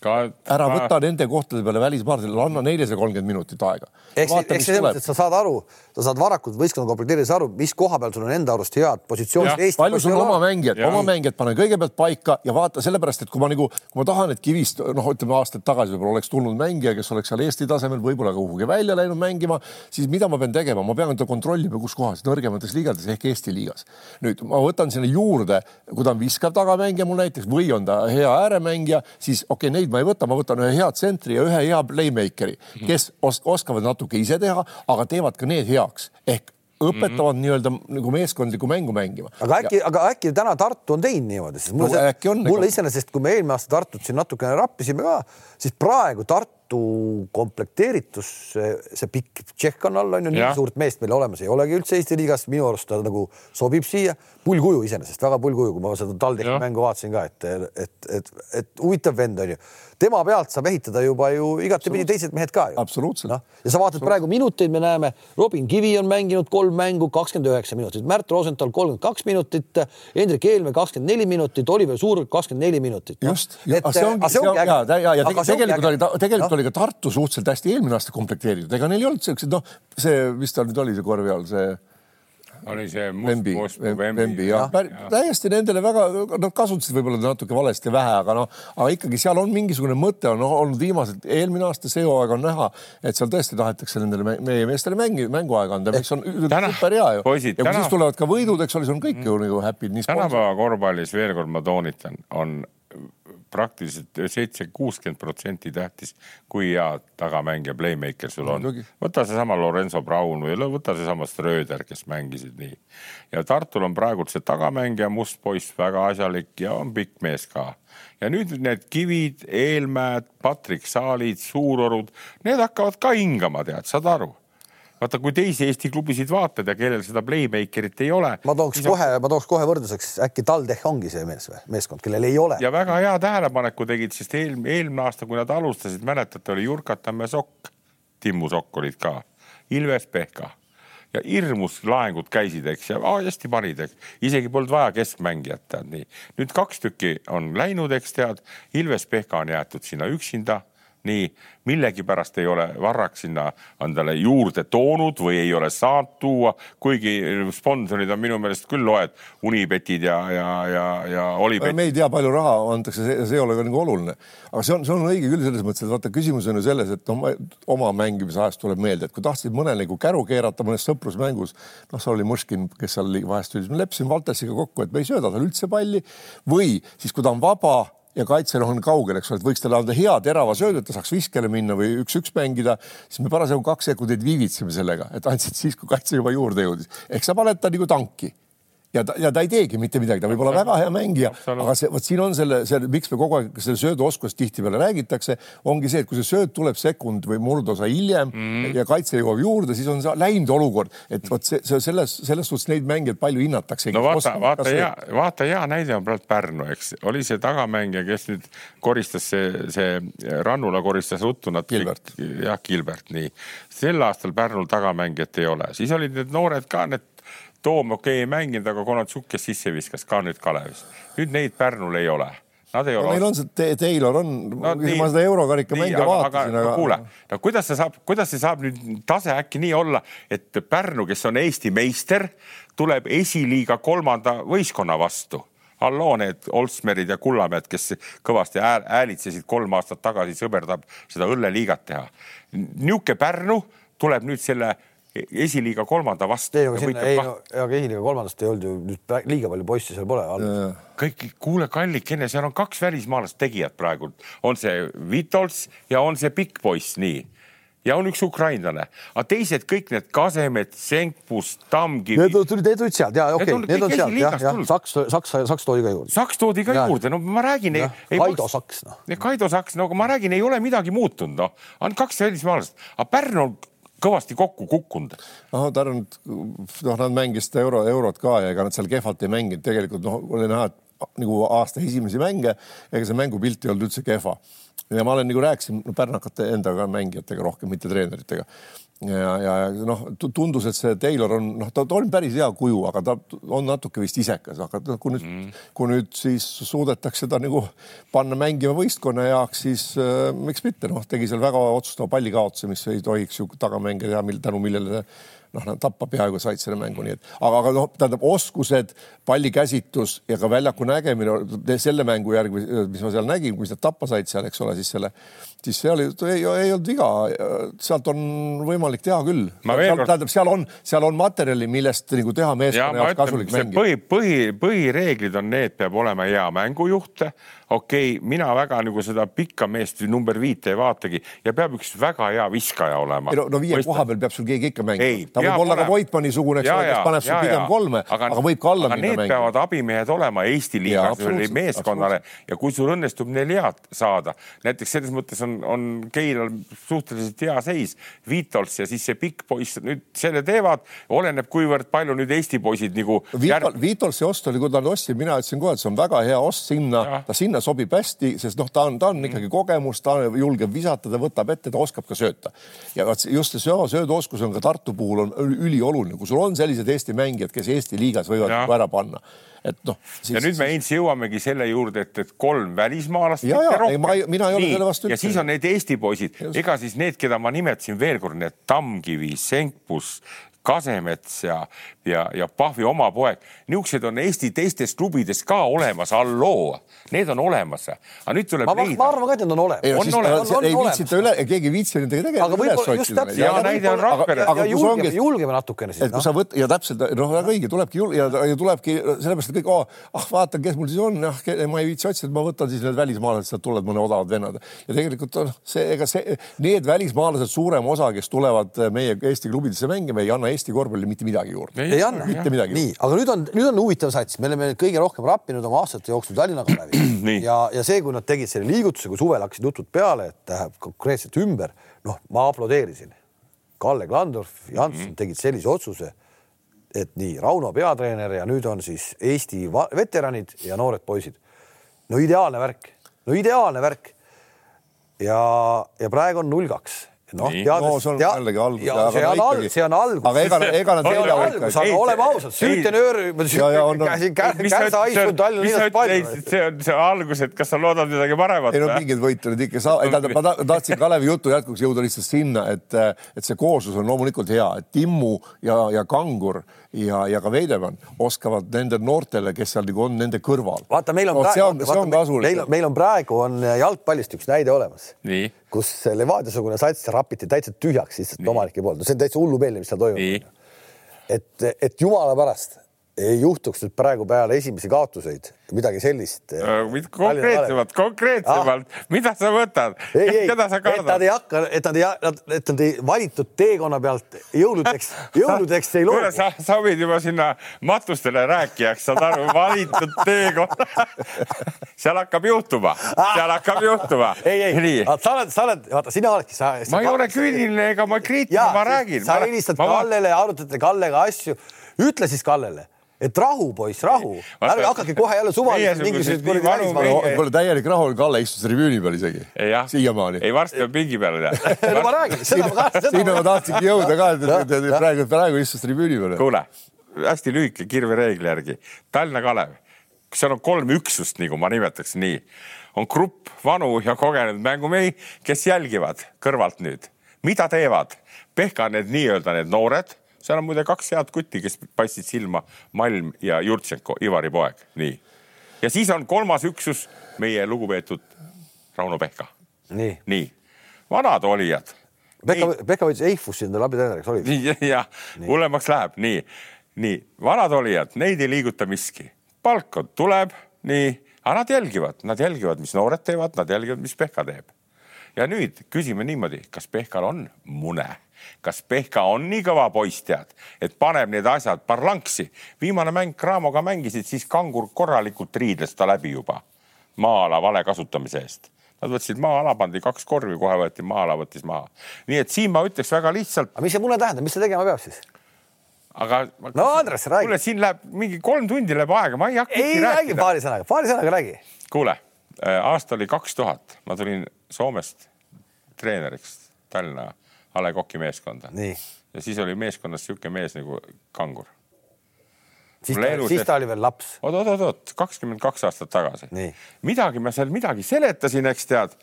ka ära võta ka... nende kohtade peale välismaalasele, anna neile see kolmkümmend minutit aega. ehk siis selles mõttes, et sa saad aru, sa saad varakult võistkonna komplekteerides aru, mis koha peal sul on enda arust head positsioonid. palju sul oma mängijad, oma mängijad pane kõigepealt paika ja vaata sellepärast, et kui ma nagu, kui ma tahan, et kivist noh, ütleme aastaid tagasi võib-olla oleks tulnud mängija, kes oleks seal Eesti tasemel, võib-olla kuhugi välja läinud mängima, siis mida ma pean tegema, ma pean ta kontrollima, kus kohas, nõrgemates liigades ehk Eesti liigas. nüüd ma võtan sinna juurde, kui ta on viskav tagamängija mul näiteks või on ta hea ääremängija, siis okei okay,, neid ma ei võta, ma võtan ühe hea tsentri ja ühe hea playmaker'i, kes os oskavad natuke ise teha, aga teevad ka need heaks ehk õpetavad mm -hmm. nii-öelda nagu meeskondlikku mängu mängima. aga äkki, aga äkki täna Tartu on teinud niimoodi, sest mulle no,, mulle ega... iseenesest, kui me eelmine aasta Tartut siin natukene rappisime ka, siis praegu Tartu komplekteeritus, see pikk Tšehh on all, on ju, nii suurt meest meil olemas ei olegi üldse Eesti liigas, minu arust ta nagu sobib siia. Pull kuju iseenesest, väga pull kuju, kui ma seda TalTechi mängu vaatasin ka, et, et, et, et huvitav vend on ju. Tema pealt saab ehitada juba ju igatepidi teised mehed ka ju. absoluutselt. No.. ja sa vaatad praegu minuteid, me näeme, Robin Kivi on mänginud kolm mängu, kakskümmend üheksa minutit, Märt Rosenthal kolmkümmend kaks minutit, Hendrik Eelmäe kakskümmend neli minutit, Oliver Suurik kakskümmend neli minutit. No.. just, aga see ongi, see ongi ja, ja, ja, ja tegelikult oli, tegelikult no. oli ka Tartu suhteliselt hästi eelmine aasta komplekteeritud, ega neil ei olnud siuksed, noh, see, mis tal nüüd oli, see korvi all, see oli see Vembi, Vembi jah ja. ja., täiesti nendele väga, nad kasutasid võib-olla natuke valesti vähe, aga noh, aga ikkagi seal on mingisugune mõte on olnud viimased, eelmine aasta, see hooaeg on näha, et seal tõesti tahetakse nendele meie meestele mängi, mänguaega anda, mis on super hea ju. ja kui siis tulevad ka võidud, eks ole, siis on kõik ju nagu happy'd. tänapäeva korvpallis veel kord ma toonitan, on praktiliselt seitse, kuuskümmend protsenti tähtis, kui hea tagamängija, playmaker sul on. võta seesama Lorenzo Brown või võta seesama Ströder, kes mängisid nii. ja Tartul on praegu see tagamängija, must poiss, väga asjalik ja on pikk mees ka. ja nüüd need Kivid, Eelmäed, Patrik Saalid, Suurorud, need hakkavad ka hingama, tead, saad aru vaata, kui teisi Eesti klubisid vaatad ja kellel seda playmaker'it ei ole. ma tooks kohe, ma tooks kohe võrdluseks, äkki TalTech ongi see mees või meeskond, kellel ei ole. ja väga hea tähelepaneku tegid, sest eel, eelmine aasta, kui nad alustasid, mäletate, oli Jurkatamm ja Sokk, Timmu Sokk olid ka, Ilves Pehka ja hirmus laengud käisid, eks, ja oh, hästi panid, eks, isegi polnud vaja keskmängijat, tead nii. nüüd kaks tükki on läinud, eks tead, Ilves Pehka on jäetud sinna üksinda nii millegipärast ei ole Varrak sinna endale juurde toonud või ei ole saanud tuua, kuigi sponsorid on minu meelest küll loed Unibetid ja, ja, ja, ja Olibet. me ei tea, palju raha antakse, see, ei ole ka nagu oluline, aga see on, see on õige küll selles mõttes, et vaata, küsimus on ju selles, et noh, oma mängimise ajast tuleb meelde, et kui tahtsid mõnele nagu käru keerata mõnes sõprusmängus, noh, seal oli Mõškin, kes seal vahest tuli, ma leppisin Valtesiga kokku, et me ei sööda talle üldse palli või siis, kui ta on vaba ja kaitsel on kaugel, eks ole, et võiks talle anda hea terava söödu, et ta saaks viskele minna või üks-üks mängida, siis me parasjagu kaks sekundit viivitseme sellega, et andsid siis, kui kaitse juba juurde jõudis. ehk sa paned ta nagu tanki ja ta, ja ta ei teegi mitte midagi, ta võib olla väga hea mängija, aga see, vot siin on selle, selle, miks me kogu aeg selle sööduoskust tihtipeale räägitakse, ongi see, et kui see sööt tuleb sekund või murdosa hiljem mm. ja kaitse jõuab juurde, siis on läinud olukord, et vot see, see selles, selles suhtes neid mängijaid palju hinnatakse. no vaata, vaata hea, vaata hea näide on praegu Pärnu, eks oli see tagamängija, kes nüüd koristas see, see Rannula koristas ruttu nad. Gilbert. jah, Gilbert, nii. sel aastal Pärnul tagamängijat ei ole, siis olid need noored ka need Toom okei okay, ei mänginud, aga Konatsuk, kes sisse viskas ka nüüd Kalevis. nüüd neid Pärnul ei ole. Nad ei ole no,. Neil on see Taylor on no,, ma seda eurokarika mänge vaatasin, aga. kuule, no kuidas see saab, kuidas see saab nüüd tase äkki nii olla, et Pärnu, kes on Eesti meister, tuleb esiliiga kolmanda võistkonna vastu halloo, need Olsmerid ja Kullamäed, kes kõvasti häälitsesid kolm aastat tagasi, sõber tahab seda õlleliigat teha. niisugune Pärnu tuleb nüüd selle esiliiga kolmanda vastu. ei, aga sinna ei, no, aga esiliiga kolmandast ei olnud ju nüüd liiga palju poisse seal pole. kõik, kuule, kallikene, seal on kaks välismaalast tegijat praegu, on see Vitols ja on see pikk poiss, nii ja on üks ukrainlane, aga teised kõik need Kasemet, Senkpus, Tamkivi. Need tulid, need tulid sealt ja okei okay,, need on sealt jah, jah, Saks, Saks, Saks toodi ka juurde. Saks toodi ka ja. juurde, no ma räägin. Kaido Saks noh. Kaido Saks, no aga ma räägin, ei ole midagi muutunud, noh, on kaks välismaalast, aga Pärnu on kõvasti kokku kukkunud. noh, ta on, noh, nad mängisid euro, eurot ka ja ega nad seal kehvalt ei mänginud, tegelikult noh, oli näha, et nagu aasta esimesi mänge, ega see mängupilt ei olnud üldse kehva ja ma olen nagu rääkisin no, pärnakate endaga mängijatega rohkem, mitte treeneritega. Ja, ja noh, tundus, et see Taylor on noh, ta, ta on päris hea kuju, aga ta on natuke vist isekas, aga kui nüüd mm., kui nüüd siis suudetakse ta nagu panna mängima võistkonna jaoks, siis äh, miks mitte, noh, tegi seal väga otsustava pallikaotuse, mis ei tohiks ju tagamängija teha, mille, tänu millele noh, nad tappa peaaegu said selle mängu, nii et aga, aga noh, tähendab oskused, pallikäsitlus ja ka väljaku nägemine selle mängu järgi, mis ma seal nägin, kui nad tappa said seal, eks ole, siis selle, siis seal ei, ei, ei olnud viga. sealt on võimalik teha küll. tähendab, seal on, seal on materjali, millest nagu teha meeskonna jaoks kasulik mäng. põhi, põhi, põhireeglid on need, peab olema hea mängujuht okei okay,, mina väga nagu seda pikka meest number viite ei vaatagi ja peab üks väga hea viskaja olema. no, no viie Mõista... koha peal peab sul keegi ikka mängima. ta võib olla ka Voitmani sugune, eks ole, kes paneb sul pigem ja. kolme, aga, aga võib ka alla minna mängima. Need peavad abimehed olema Eesti liigas meeskonnale ja kui sul õnnestub neil head saada, näiteks selles mõttes on, on Keilal suhteliselt hea seis, Vitols ja siis see pikk poiss nüüd selle teevad, oleneb, kuivõrd palju nüüd Eesti poisid nagu Vitol, järg... Vitolsi ost oli, kui ta ostsin, mina ütlesin kohe, et see on väga hea ost sinna, ta sinna sinna sobib hästi, sest noh, ta on, ta on ikkagi kogemus, ta julgeb visata, ta võtab ette, ta oskab ka sööta. ja vot just see sööduoskus on ka Tartu puhul on ülioluline, kui sul on sellised Eesti mängijad, kes Eesti liigas võivad ja. ära panna et noh. ja nüüd me Heinz jõuamegi selle juurde, et, et kolm välismaalast. ja, ja ei, ma, mina ei ole selle vastu. ja siis on need Eesti poisid, ega siis need, keda ma nimetasin veel kord, need Tamkivi, Senkpus, Kasemets ja, ja, ja Pahvi oma poeg, niisugused on Eesti teistes klubides ka olemas, halloo, need on olemas. aga nüüd tuleb ma, leida. ma arvan ka, et need on olemas. on olemas. ei viitsita üle, keegi ei viitsi nendega tegeleda. just täpselt. ja näide on Rakvere. julgeme, julgeme natukene siis. et kui sa võt- ja täpselt noh, väga õige, tulebki jul- ja, ja tulebki sellepärast, et kõik oh,, ah vaata, kes mul siis on, ah ma ei viitsi otsida, ma võtan siis need välismaalased, sealt tulevad mõne odavad vennad ja tegelikult on see, ega see, need välismaalased, suurem osa, kes tulevad meie Eesti klubidesse mängima, ei anna Eesti korvpallile mitte midagi juurde. ei anna. mitte midagi. nii, aga nüüd on, nüüd on huvitav sats, me oleme kõige rohkem rappinud oma aastate jooksul Tallinna Kalevi ja, ja see, kui nad tegid selle liigutuse, kui suvel hakkasid jutud peale, et läheb konkreetselt ümber, noh, ma aplodeerisin. Kalle Klandorf, Janson mm -hmm. tegid sellise otsuse, et nii Rauno peatreener ja nüüd on siis Eesti veteranid ja noored poisid. no ideaalne värk, no ideaalne värk. ja, ja praegu on null kaks noh, teades no,, see on jällegi algus. see on algus, see on algus. aga ega, ega nad ei ole algus, aga oleme ausad, süütenöör, käsa istunud Tallinna linnas palju. see on see algus, et kas sa loodad midagi paremat? ei no mingeid võite nüüd ikka saa-, tähendab, ma tahtsin Kalevi jutu jätkuks jõuda lihtsalt sinna, et, et see kooslus on loomulikult hea, et Timmu ja, ja Kangur ja, ja ka Veidemann oskavad nendele noortele, kes seal nagu on nende kõrval. vaata, meil on praegu, meil, meil on praegu on jalgpallist üks näide olemas. nii kus Levadia-sugune sats rapiti täitsa tühjaks lihtsalt omanike poolt, no see on täitsa hullumeelne, mis seal toimub. et, et jumala pärast ei juhtuks nüüd praegu peale esimesi kaotuseid midagi sellist äh,. konkreetsemalt, konkreetsemalt ah., mida sa võtad? keda sa kardad? et nad ei hakka, et nad ei, et nad ei valitud teekonna pealt jõuludeks, jõuludeks ei loobu. sa, sa võid juba sinna matustele rääkijaks, saad aru, valitud teekonna seal hakkab juhtuma, seal hakkab juhtuma. ei, ei, sa oled, sa oled, vaata, sina oledki, sa. ma ei ole küüniline ega ma kriitiline, ma räägin. sa helistad Kallele, arutate Kallega asju, ütle siis Kallele et rahu, poiss, rahu, ärge hakake kohe jälle suvaliselt mingisuguseid kuradi välismaa. kuule, täielik rahu, Kalle istus tribüüni peal isegi. siiamaani. ei, varsti on pingi peal tead no ma räägin, seda ma ka. sinna ma tahtsingi jõuda ka, et praegu, praegu istus tribüüni peal. kuule, hästi lühike kirvereegli järgi. Tallinna Kalev, seal on kolm üksust, nagu ma nimetaks nii, on grupp vanu ja kogenud mängumehi, kes jälgivad kõrvalt nüüd, mida teevad Pehka need nii-öelda need noored seal on muide kaks head kutti, kes paistsid silma, Malm ja Jurtšenko, Ivari poeg, nii. Ja siis on kolmas üksus, meie lugupeetud Rauno Pehka. nii, nii, vanad olijad. Pekka, võttis Eifusi endale abitreeneriks, oli? jah, hullemaks läheb, nii, nii. Vanad olijad, neid ei liiguta miski, palk on, tuleb, nii, aga nad jälgivad, nad jälgivad, mis noored teevad, nad jälgivad, mis Pehka teeb. ja nüüd küsime niimoodi, kas Pehkal on mune, kas Pehka on nii kõva poiss, tead, et paneb need asjad parlanksi. viimane mäng Craamoga mängisid, siis kangur korralikult riidles ta läbi juba maa-ala vale kasutamise eest. Nad võtsid maa-ala, pandi kaks korvi, kohe võeti maa-ala, võttis maha. nii et siin ma ütleks väga lihtsalt, aga mis see mune tähendab, mis ta tegema peab siis? aga. No Andres, räägi. kuule, siin läheb mingi kolm tundi läheb aega, ma ei hakka ei räägi paari sõnaga, paari sõnaga räägi. kuule, aasta oli kaks tuhat, ma tulin Soomest treeneriks Tallinna A Le Coq'i meeskonda ja siis oli meeskonnas niisugune mees nagu Kangur. siis ta, elus- siis ta oli veel laps. oot-oot-oot, kakskümmend kaks aastat tagasi midagi ma seal midagi seletasin, eks tead.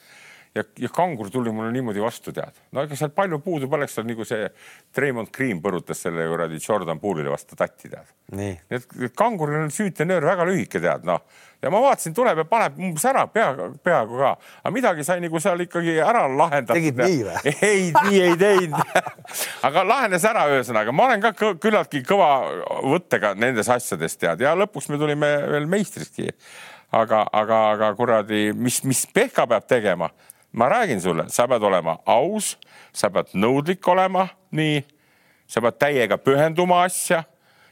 ja, ja kangur tuli mulle niimoodi vastu, tead. no ega seal palju puudu poleks, seal nagu see Treimond Green põrutas selle kuradi Jordan Poole'ile vastu tatti, tead. nii, et kanguril on süütenöör väga lühike, tead noh. ja ma vaatasin, tuleb ja paneb umbes ära pea, peaaegu ka, aga midagi sai nagu seal ikkagi ära lahendatud. Tegid nii või? ei, nii ei teinud. aga lahenes ära, ühesõnaga, ma olen ka küllaltki kõva võttega nendes asjades tead ja lõpuks me tulime veel meistrikski. aga, aga, aga kuradi, mis, mis Pehka peab tegema, ma räägin sulle, sa pead olema aus, sa pead nõudlik olema, nii, sa pead täiega pühenduma asja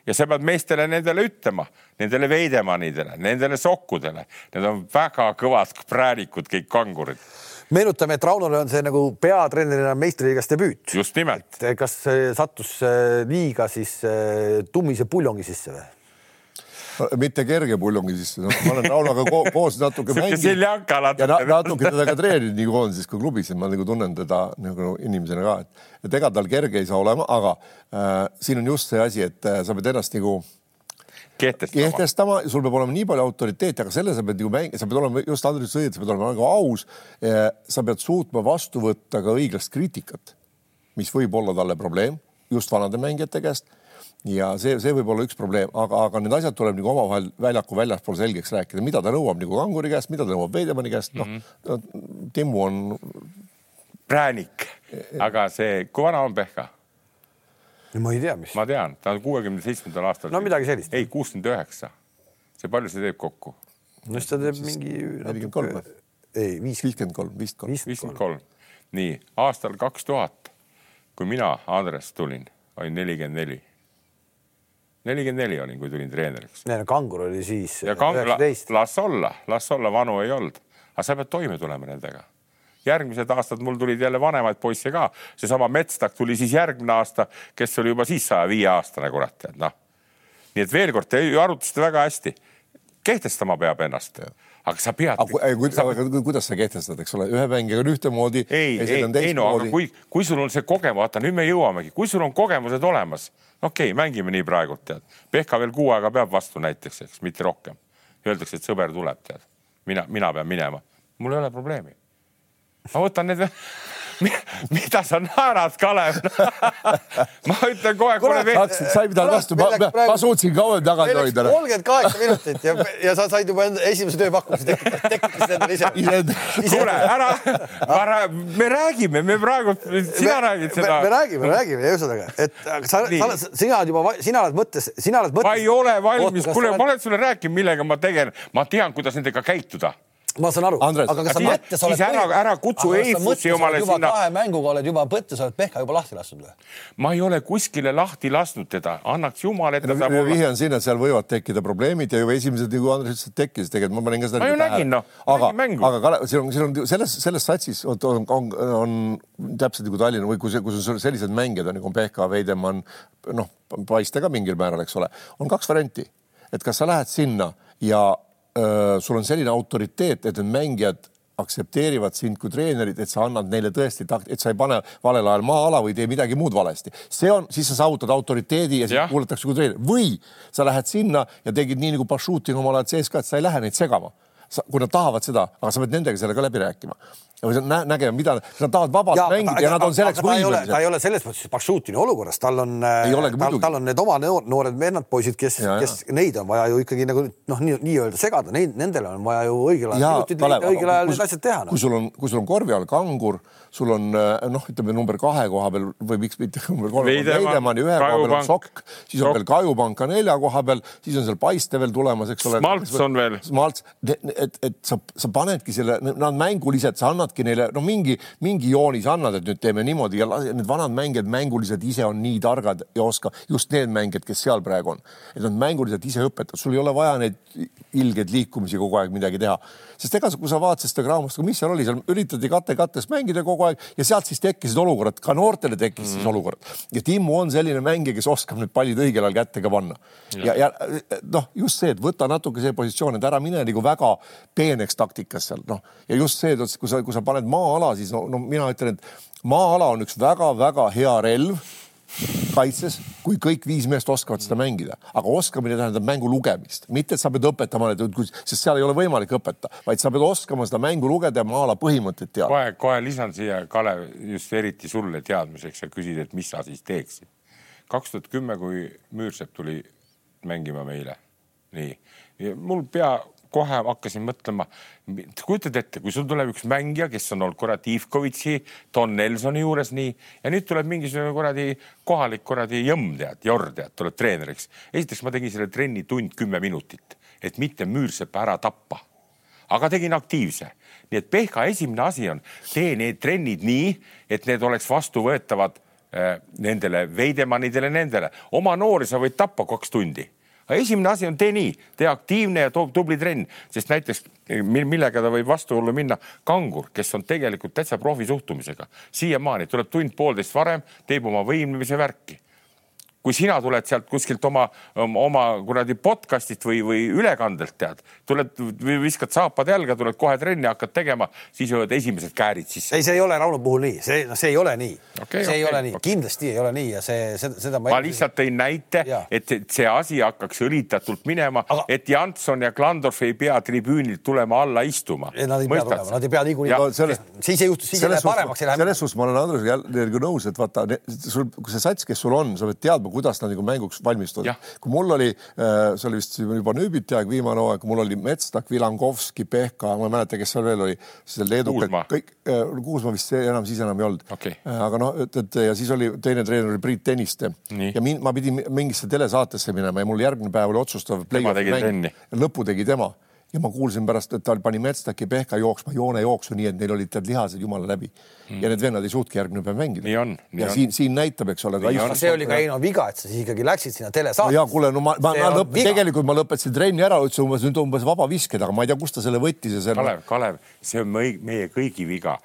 ja sa pead meestele nendele ütlema, nendele veidemannidele, nendele sokkudele, need on väga kõvad präänikud, kõik kangurid, meenutame, et Raunole on see nagu peatreenerina meistriliigas debüüt. just nimelt. kas see sattus äh, liiga siis äh, tummise puljongi sisse või? Mitte kerge pullongi sisse no,, ma olen Raunoga ko koos natuke mänginud ja na natuke. teda ka treeninud nii koondises kui klubis, et ma nagu tunnen teda nagu inimesena ka, et, et ega tal kerge ei saa olema, aga äh, siin on just see asi, et äh, sa pead ennast nagu kehtestama. kehtestama, sul peab olema nii palju autoriteeti, aga selle sa pead nagu mäng-, sa pead olema just Andres õieti, sa pead olema nagu aus. sa pead suutma vastu võtta ka õiglast kriitikat, mis võib olla talle probleem just vanade mängijate käest ja see, see võib olla üks probleem, aga, aga need asjad tuleb nagu omavahel väljaku väljaspool selgeks rääkida, mida ta nõuab nagu kanguri käest, mida ta nõuab Veidemanni käest, noh mm -hmm. Timmu on präänik, aga see, kui vana on Pehka? ma ei tea, mis. ma tean, ta on kuuekümne seitsmendal aastal. No midagi sellist. ei, kuuskümmend üheksa. see palju see teeb kokku? no siis ta teeb mingi. nelikümmend kolm või? ei, viis, viiskümmend kolm, viiskümmend kolm. viiskümmend kolm. nii aastal kaks tuhat, kui mina, Andres tulin, olin nelikümmend neli. Nelikümmend neli olin, kui tulin treeneriks. kangur oli siis ja üheksateist. las olla, las olla, vanu ei olnud, aga sa pead toime tulema nendega. järgmised aastad mul tulid jälle vanemaid poisse ka, seesama Metstak tuli siis järgmine aasta, kes oli juba siis saja viie aastane, kurat, tead noh. nii et veel kord, te arutasite väga hästi. kehtestama peab ennast, aga sa pead. aga kuidas sa kehtestad, eks ole, ühe mängijaga on ühtemoodi. ei, ei, ei no aga kui, kui sul on see kogemus, vaata nüüd me jõuamegi, kui sul on kogemused olemas, okei okay,, mängime nii praegult tead. Pehka veel kuu aega peab vastu näiteks, eks mitte rohkem. Öeldakse, et sõber tuleb, tead. mina, mina pean minema, mul ei ole probleemi. ma võtan need, mida sa naerad, Kalev ma ütlen kohe, kuule veel, sa ei pidanud vastu, ma, ma, ma suutsin kauem tagasi hoida. kolmkümmend kaheksa minutit ja, ja sa said juba enda esimese tööpakkumise tekitasid, tekitasid endale ise. kuule ära, me räägime, me praegu, sina räägid seda me. räägime, räägime, ühesõnaga, et aga sa, sa, sina oled juba, sina oled mõttes, sina oled mõttes. ma ei ole valmis, kuule, ma olen sulle rääkinud, millega ma tegelen, ma tean, kuidas nendega käituda ma saan aru, Andres, aga kas sa mõttes oled siis ära- ära kutsu Eifusi omale sinna- kahe mänguga oled juba mõttes oled Pehka juba lahti lasknud või? ma ei ole kuskile lahti lasknud teda, annaks jumal, et ta saab olla. vihje on siin, et seal võivad tekkida probleemid ja juba esimesed, nagu Andres ütles, et tekkis, tegelikult ma panin ka seda. Ma ju nägin, noh. aga Nägin, mängu. aga Kalev, siin on, siin on selles, selles satsis on, on, on, on täpselt nagu Tallinna või kui see, kus on sellised mängijad on nagu Pehka, Veidemann, noh, Paiste ka mingil määral, eks ole, on kaks varianti, et kas sa lähed sinna ja sul on selline autoriteet, et need mängijad aktsepteerivad sind kui treenerit, et sa annad neile tõesti takt-, et sa ei pane valel ajal maa-ala või tee midagi muud valesti. see on, siis sa saavutad autoriteedi ja siis kuulatakse kui treener või sa lähed sinna ja tegid nii nagu Pašutin omal ajal CSKA, et sa ei lähe neid segama. sa, kui nad tahavad seda, aga sa pead nendega selle ka läbi rääkima. Nägema, mida nad tahavad vabalt ja, mängida ja nad on selleks võimelised. ta ei ole selles mõttes Baksutini olukorras, tal on, tal, tal on need oma noored vennad poisid, kes, kes neid on vaja ju ikkagi nagu noh, nii-öelda nii segada, neid, nendele on vaja ju õigel ajal, õigel ajal need asjad teha no.. kui sul on, kui sul on korvi all kangur, sul on noh, ütleme number kahe koha peal või miks mitte number kolme, Veidemanni ühe koha peal on Sokk, siis on veel Kajupank ka nelja koha peal, siis on seal Paiste veel tulemas, eks ole. Smalts on veel. Smalts, et, et sa, sa panedki selle, nad mängulised, sa annadki neile no mingi, mingi joonis annad, et nüüd teeme niimoodi ja need vanad mängijad mängulised ise on nii targad ja oska just need mängijad, kes seal praegu on, et nad mänguliselt ise õpetavad, sul ei ole vaja neid ilgeid liikumisi kogu aeg midagi teha, sest ega kui sa vaatasid seda Graamust, mis seal oli, seal üritati kate kattest mängida kogu aeg ja sealt siis tekkisid olukorrad, ka noortele tekkis mm. siis olukord. Ja Timmu on selline mängija, kes oskab need pallid õigel ajal kätte ka panna. Ja, ja, ja noh, just see, et võta natuke see positsioon, et ära mine nagu väga peeneks taktikas seal noh. Ja just see, kui sa, kui sa paned maa-ala, siis no, no mina ütlen, et maa-ala on üks väga-väga hea relv kaitses, kui kõik viis meest oskavad seda mängida, aga oskamine tähendab mängu lugemist, mitte et sa pead õpetama sest seal ei ole võimalik õppida, vaid sa pead oskama seda mängu lugeda ja maa-ala põhimõtteid teada. kohe, kohe lisan siia, Kalev, just eriti sulle teadmiseks, sa küsid, et mis sa siis teeksid. kaks tuhat kümme, kui Müürsepp tuli mängima meile, nii, mul pea kohe hakkasin mõtlema, kujutad ette, kui sul tuleb üks mängija, kes on olnud kuradi Ivkovitši, Don Nelsoni juures nii ja nüüd tuleb mingisugune kuradi kohalik kuradi jõmm tead, Jor tead, tuleb treeneriks. esiteks ma tegin selle trenni tund kümme minutit, et mitte Müürsepa ära tappa. aga tegin aktiivse, nii et Pehka esimene asi on, tee need trennid nii, et need oleks vastuvõetavad äh, nendele Veidemannidele, nendele. oma noori sa võid tappa kaks tundi aga esimene asi on tee nii, tee aktiivne ja tubli trenn, sest näiteks millega ta võib vastuollu minna, kangur, kes on tegelikult täitsa profi suhtumisega, siiamaani tuleb tund-poolteist varem, teeb oma võimlemise värki kui sina tuled sealt kuskilt oma, oma kuradi podcast'ist või, või ülekandelt tead, tuled, viskad saapad jalga, tuled kohe trenni, hakkad tegema, siis jõuad esimesed käärid sisse. ei, see ei ole Rauno puhul nii, see, noh, see ei ole nii okay,. see okay, ei ole nii okay., kindlasti ei ole nii ja see, seda, seda ma. ma lihtsalt tõin näite, et see asi hakkaks õlitatult minema Aga..., et Janson ja Klandorf ei pea tribüünilt tulema alla istuma. Nad ei pea tulema, nad ei pea niikuinii no,, siis ei juhtu, siis ei lähe paremaks, selles suhtes ma olen Andresega jällegi nõus, et vaata, sul, see sats, kes sul on, sa pead teadma, kuidas nad nagu mänguks valmistuvad. kui mul oli, äh, see oli vist juba Nüübiti aeg, viimane hooaeg, mul oli Metstak, Vilankovski, Pehka, ma ei mäleta, kes seal veel oli, see leedukad, kõik, äh, Kuusma vist enam siis enam ei olnud. Okay.. Äh, aga noh, et, et ja siis oli teine treener oli Priit Tõniste Nii. ja min, ma pidin mingisse telesaatesse minema ja mul järgmine päev oli otsustav. lõpu tegi tema ja ma kuulsin pärast, et ta pani Metstaki Pehka jooksma joonejooksu, nii et neil olid tead lihased jumala läbi mm. ja need vennad ei suutki järgmine päev mängida. nii on. ja on. siin, siin näitab, eks ole. see oli ka Heino viga, et sa siis ikkagi läksid sinna telesaatesse no. ja kuule, no ma, ma, ma lõpp, tegelikult ma lõpetasin trenni ära, ütlesin umbes nüüd umbes vabavisked, aga ma ei tea, kust ta selle võttis ja selle. Kalev, Kalev, see on meie kõigi viga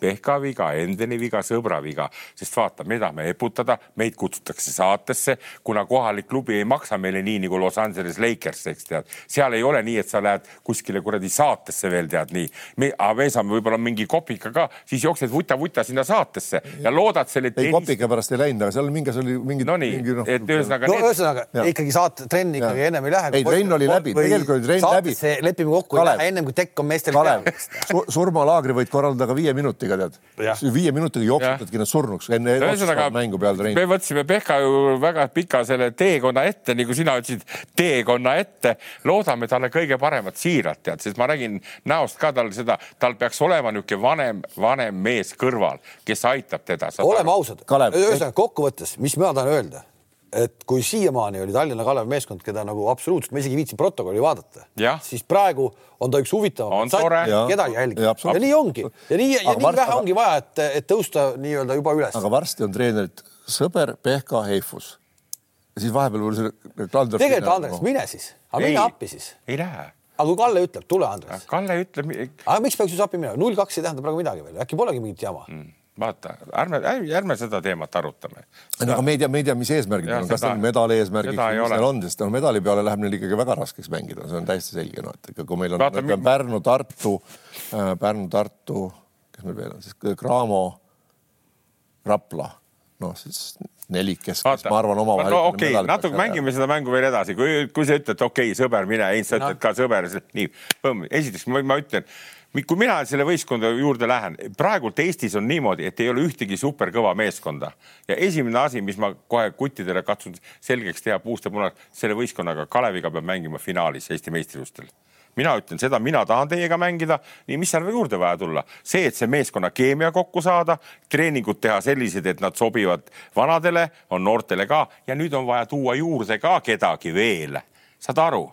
Pehka viga, Endeni viga, sõbra viga, sest vaata, me tahame eputada, meid kutsutakse saatesse, kuna kohalik klubi ei maksa meile nii nagu Los Angeles Lakers, eks tead. seal ei ole nii, et sa lähed kuskile kuradi saatesse veel tead nii. me, me saame võib-olla mingi kopika ka, siis jooksed vuta-vuta sinna saatesse ja loodad selle. ei, kopika pärast ei läinud, aga seal mingi, seal oli mingi. no nii, et ühesõnaga no,. ühesõnaga ikkagi saate trenni ikkagi ennem ei lähe. ei, trenn oli läbi, tegelikult oli trenn läbi. lepime kokku, ennem kui tekk on meestel peal. surmalaagri võid korraldada ka viie minutiga minutiga tead. viie minutiga jooksutadki nad surnuks enne ühesõnaga mängu peale trenni. me võtsime Pehka ju väga pika selle teekonna ette, nagu sina ütlesid, teekonna ette. loodame talle kõige paremat siiralt tead, sest ma nägin näost ka tal seda, tal peaks olema niisugune vanem, vanem mees kõrval, kes aitab teda. oleme ausad, ühesõnaga kokkuvõttes, mis ma tahan öelda et kui siiamaani oli Tallinna Kalev meeskond, keda nagu absoluutselt, ma isegi viitsin protokolli vaadata, siis praegu on ta üks huvitavam, keda jälgida ja, ja nii ongi ja nii, ja nii varsti, vähe ongi vaja, et, et tõusta nii-öelda juba üles. aga varsti on treenerid Sõber, Pehka, Heifus. ja siis vahepeal veel see Klandorf. tegelikult Andres, mine siis, aga mine appi siis. ei lähe. aga kui Kalle ütleb, tule Andres. Kalle ütleb. aga miks peaks siis appi minema, null kaks ei tähenda praegu midagi veel, äkki polegi mingit jama mm vaata, ärme, ärme seda teemat arutame. aga me ei tea, me ei tea, mis eesmärgid on, kas see on medali eesmärgiks või mis neil on, sest no medali peale läheb neil ikkagi väga raskeks mängida, see on täiesti selge, noh, et ikka kui meil on vaata, mi... Pärnu, Tartu äh,, Pärnu, Tartu, kes meil veel on siis, Cramo, Rapla, noh siis nelikest, kes ma arvan omavahel no, okei okay,, natuke mängime seda mängu veel edasi, kui, kui sa ütled, okei okay,, sõber, mine, Heinz, sa ütled no. ka sõber, nii, esiteks ma, ma ütlen kui mina selle võistkonda juurde lähen, praegult Eestis on niimoodi, et ei ole ühtegi superkõva meeskonda. Ja esimene asi, mis ma kohe kuttidele katsun selgeks teha puust ja punast, selle võistkonnaga Kaleviga peab mängima finaalis Eesti meistrivõistlustel. Mina ütlen seda, mina tahan teiega mängida, nii mis seal juurde vaja tulla, see, et see meeskonna keemia kokku saada, treeningud teha sellised, et nad sobivad vanadele, on noortele ka ja nüüd on vaja tuua juurde ka kedagi veel, saad aru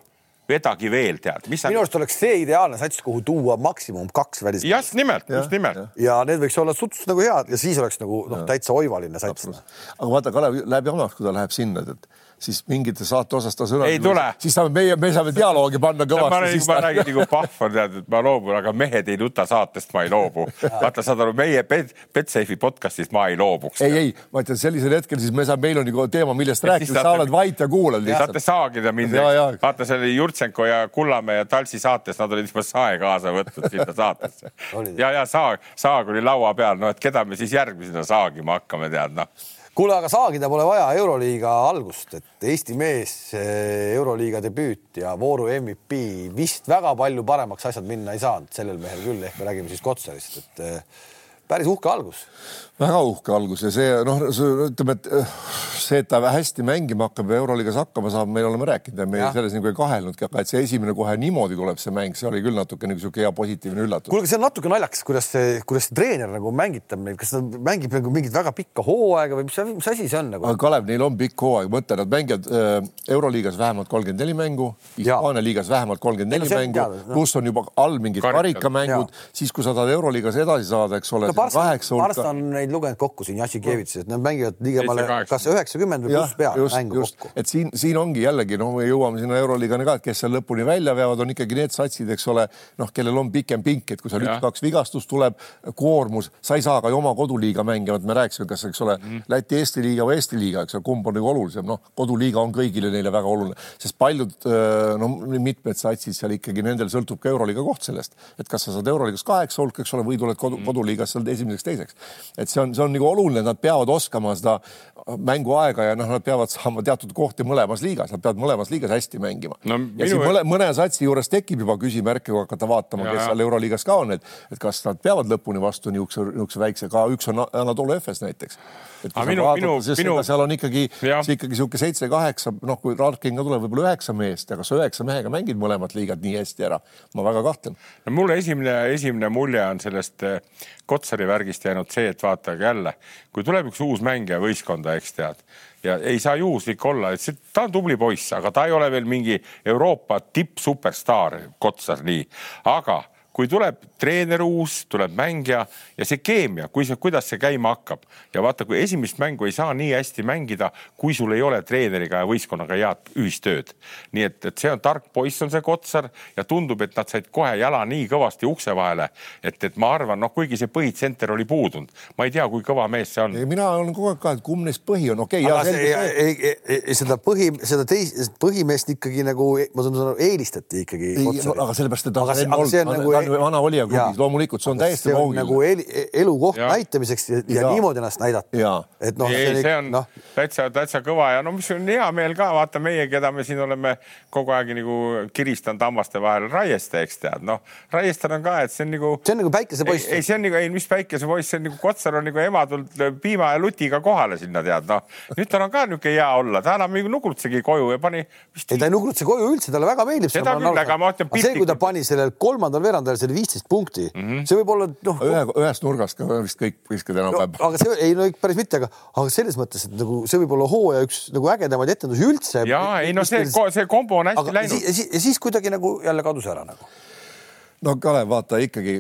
vedagi veel, tead. minu arust oleks see ideaalne sats, kuhu tuua maksimum kaks välismaalast. just nimelt, just nimelt. ja need võiks olla suhteliselt nagu head ja siis oleks nagu noh, täitsa oivaline sats. aga vaata, Kalev läheb jamaks, kui ta läheb sinna, et siis mingite saate osas ta sõnab. ei tule. siis saame meie, me saame dialoogi panna kõvasti. ma räägin, nagu Pahv on tead, et ma loobun, aga mehed ei nuta saatest, ma ei loobu. vaata, saad aru, meie Betsafe'i podcast'ist ma ei loobuks. ei, ei, ma ütlen sellisel hetkel siis me saame, meil on ju teema, millest rääkida, sa oled vait ja kuulad lihtsalt. saate saagida mind. vaata, see oli Jurtšenko ja Kullamäe ja Talsi saates, nad olid juba sae kaasa võtnud sinna saatesse. ja, ja saag, saag oli laua peal, no et keda me siis järgmisena saagima hakkame, tead noh kuule, aga saagida pole vaja Euroliiga algust, et Eesti mees Euroliiga debüüt ja vooru MVP vist väga palju paremaks asjad minna ei saanud. Sellel mehel küll, ehk me räägime siis Kotsarist, et eh, päris uhke algus väga uhke algus ja see noh, ütleme, et äh, see, et ta hästi mängima hakkab ja Euroliigas hakkama saab, me oleme rääkinud ja me ja. selles nagu ei kahelnudki, aga et see esimene kohe niimoodi tuleb see mäng, see oli küll natuke nagu sihuke hea positiivne üllatus. kuulge, see on natuke naljakas, kuidas see, kuidas see treener nagu mängitab neid, kas ta mängib nagu mingit väga pikka hooaega või mis, mis asi see on nagu? aga Kalev, neil on pikk hooaeg, mõtle, nad mängivad äh, Euroliigas vähemalt kolmkümmend neli mängu, Hispaania liigas vähemalt kolmkümmend neli mängu, pluss on juba all mingid karikamängud, siis kui sa tahad Euroliigas edasi saada, eks ole kaheksa hulka. Neid lugenud kokku siin Jassikevitsis, et nad mängivad ligemale kas üheksakümmend või pluss peale mängu just. kokku. et siin, siin ongi jällegi noh, me jõuame sinna Euroliigani ka, et kes seal lõpuni välja veavad, on ikkagi need satsid, eks ole, noh, kellel on pikem pink, et kui seal üks-kaks vigastust tuleb, koormus, sa ei saa ka ju oma koduliiga mängima, et me rääkisime, kas, eks ole mm., Läti-Eesti liiga või Eesti liiga, eks ole, kumb on nagu olulisem, noh, koduliiga on kõigile neile väga oluline, sest paljud no mitmed satsid seal ikkagi nendel sõltub ka Euroliiga koht sellest, et kas sa saad Euroliigas kaheksa hulka, eks ole, või tuled kodu, mm. koduliigas seal esimeseks-teiseks. et see on, see on nagu oluline, nad peavad oskama seda mänguaega ja noh, nad peavad saama teatud kohti mõlemas liigas, nad peavad mõlemas liigas hästi mängima no,. ja siin mõne, mõne satsi juures tekib juba küsimärke, kui hakata vaatama, kes seal Euroliigas ka on, et, et kas nad peavad lõpuni vastu niisuguse, niisuguse väikse, ka üks on Anatolu Efes näiteks aga minu, minu, minu. seal on ikkagi, ikkagi niisugune seitse-kaheksa, noh, kui Rarkin ka tuleb, võib-olla üheksa meest, aga sa üheksa mehega mängid mõlemat liigat nii hästi ära? ma väga kahtlen. no mulle esimene, esimene mulje on sellest eh, Kotsari värgist jäänud see, et vaadake jälle, kui tuleb üks uus mängija võistkonda, eks tead, ja ei saa juhuslik olla, et see, ta on tubli poiss, aga ta ei ole veel mingi Euroopa tippsuperstaar, Kotsar nii, aga kui tuleb treener uus, tuleb mängija ja see keemia, kui see, kuidas see käima hakkab ja vaata, kui esimest mängu ei saa nii hästi mängida, kui sul ei ole treeneriga ja võistkonnaga head ühistööd. nii et, et see on tark poiss, on see Kotsar ja tundub, et nad said kohe jala nii kõvasti ukse vahele, et, et ma arvan, noh, kuigi see põhitsenter oli puudunud, ma ei tea, kui kõva mees see on. mina olen kogu aeg ka, et kumb neist põhi on, okei okay,. seda põhi, seda teist, põhimeest ikkagi nagu, ma saan aru, eelistati ikkagi. aga sellepärast, et ta on, on nagu vana olija klubis, loomulikult see on täiesti loogiline. nagu el, elukoht ja. näitamiseks ja, ja, ja niimoodi ennast näidata. et noh, see, see on no. täitsa, täitsa kõva ja no mis on hea meel ka, vaata meie, keda me siin oleme kogu aeg nagu kiristanud hammaste vahel, Raieste, eks tead, noh, Raiestel on ka, et see on nagu. see on nagu päikesepoiss. ei, see on nagu, ei, mis päikesepoiss, see on nagu Kotsar on nagu ema tulnud piima ja lutiga kohale sinna tead, noh. nüüd tal on ka niisugune hea olla, ta enam ei nugrutsegi koju ja pani. ei, ta ei nugrutse koju üldse, talle väga meeldib. seda küll, aga ma ütlen. see, kui ta pani sellel kolmandal veerandajal peale, see oli viisteist punkti mm, -hmm. see võib olla noh. ühe, ühest nurgast ka vist kõik viskad enam-vähem no,. aga see ei no päris mitte, aga, aga selles mõttes, et nagu see võib olla hooaja üks nagu ägedamaid etendusi üldse. ja ei no see, see kombo on hästi aga, läinud. ja siis, ja siis kuidagi nagu jälle kadus ära nagu no Kalev, vaata ikkagi,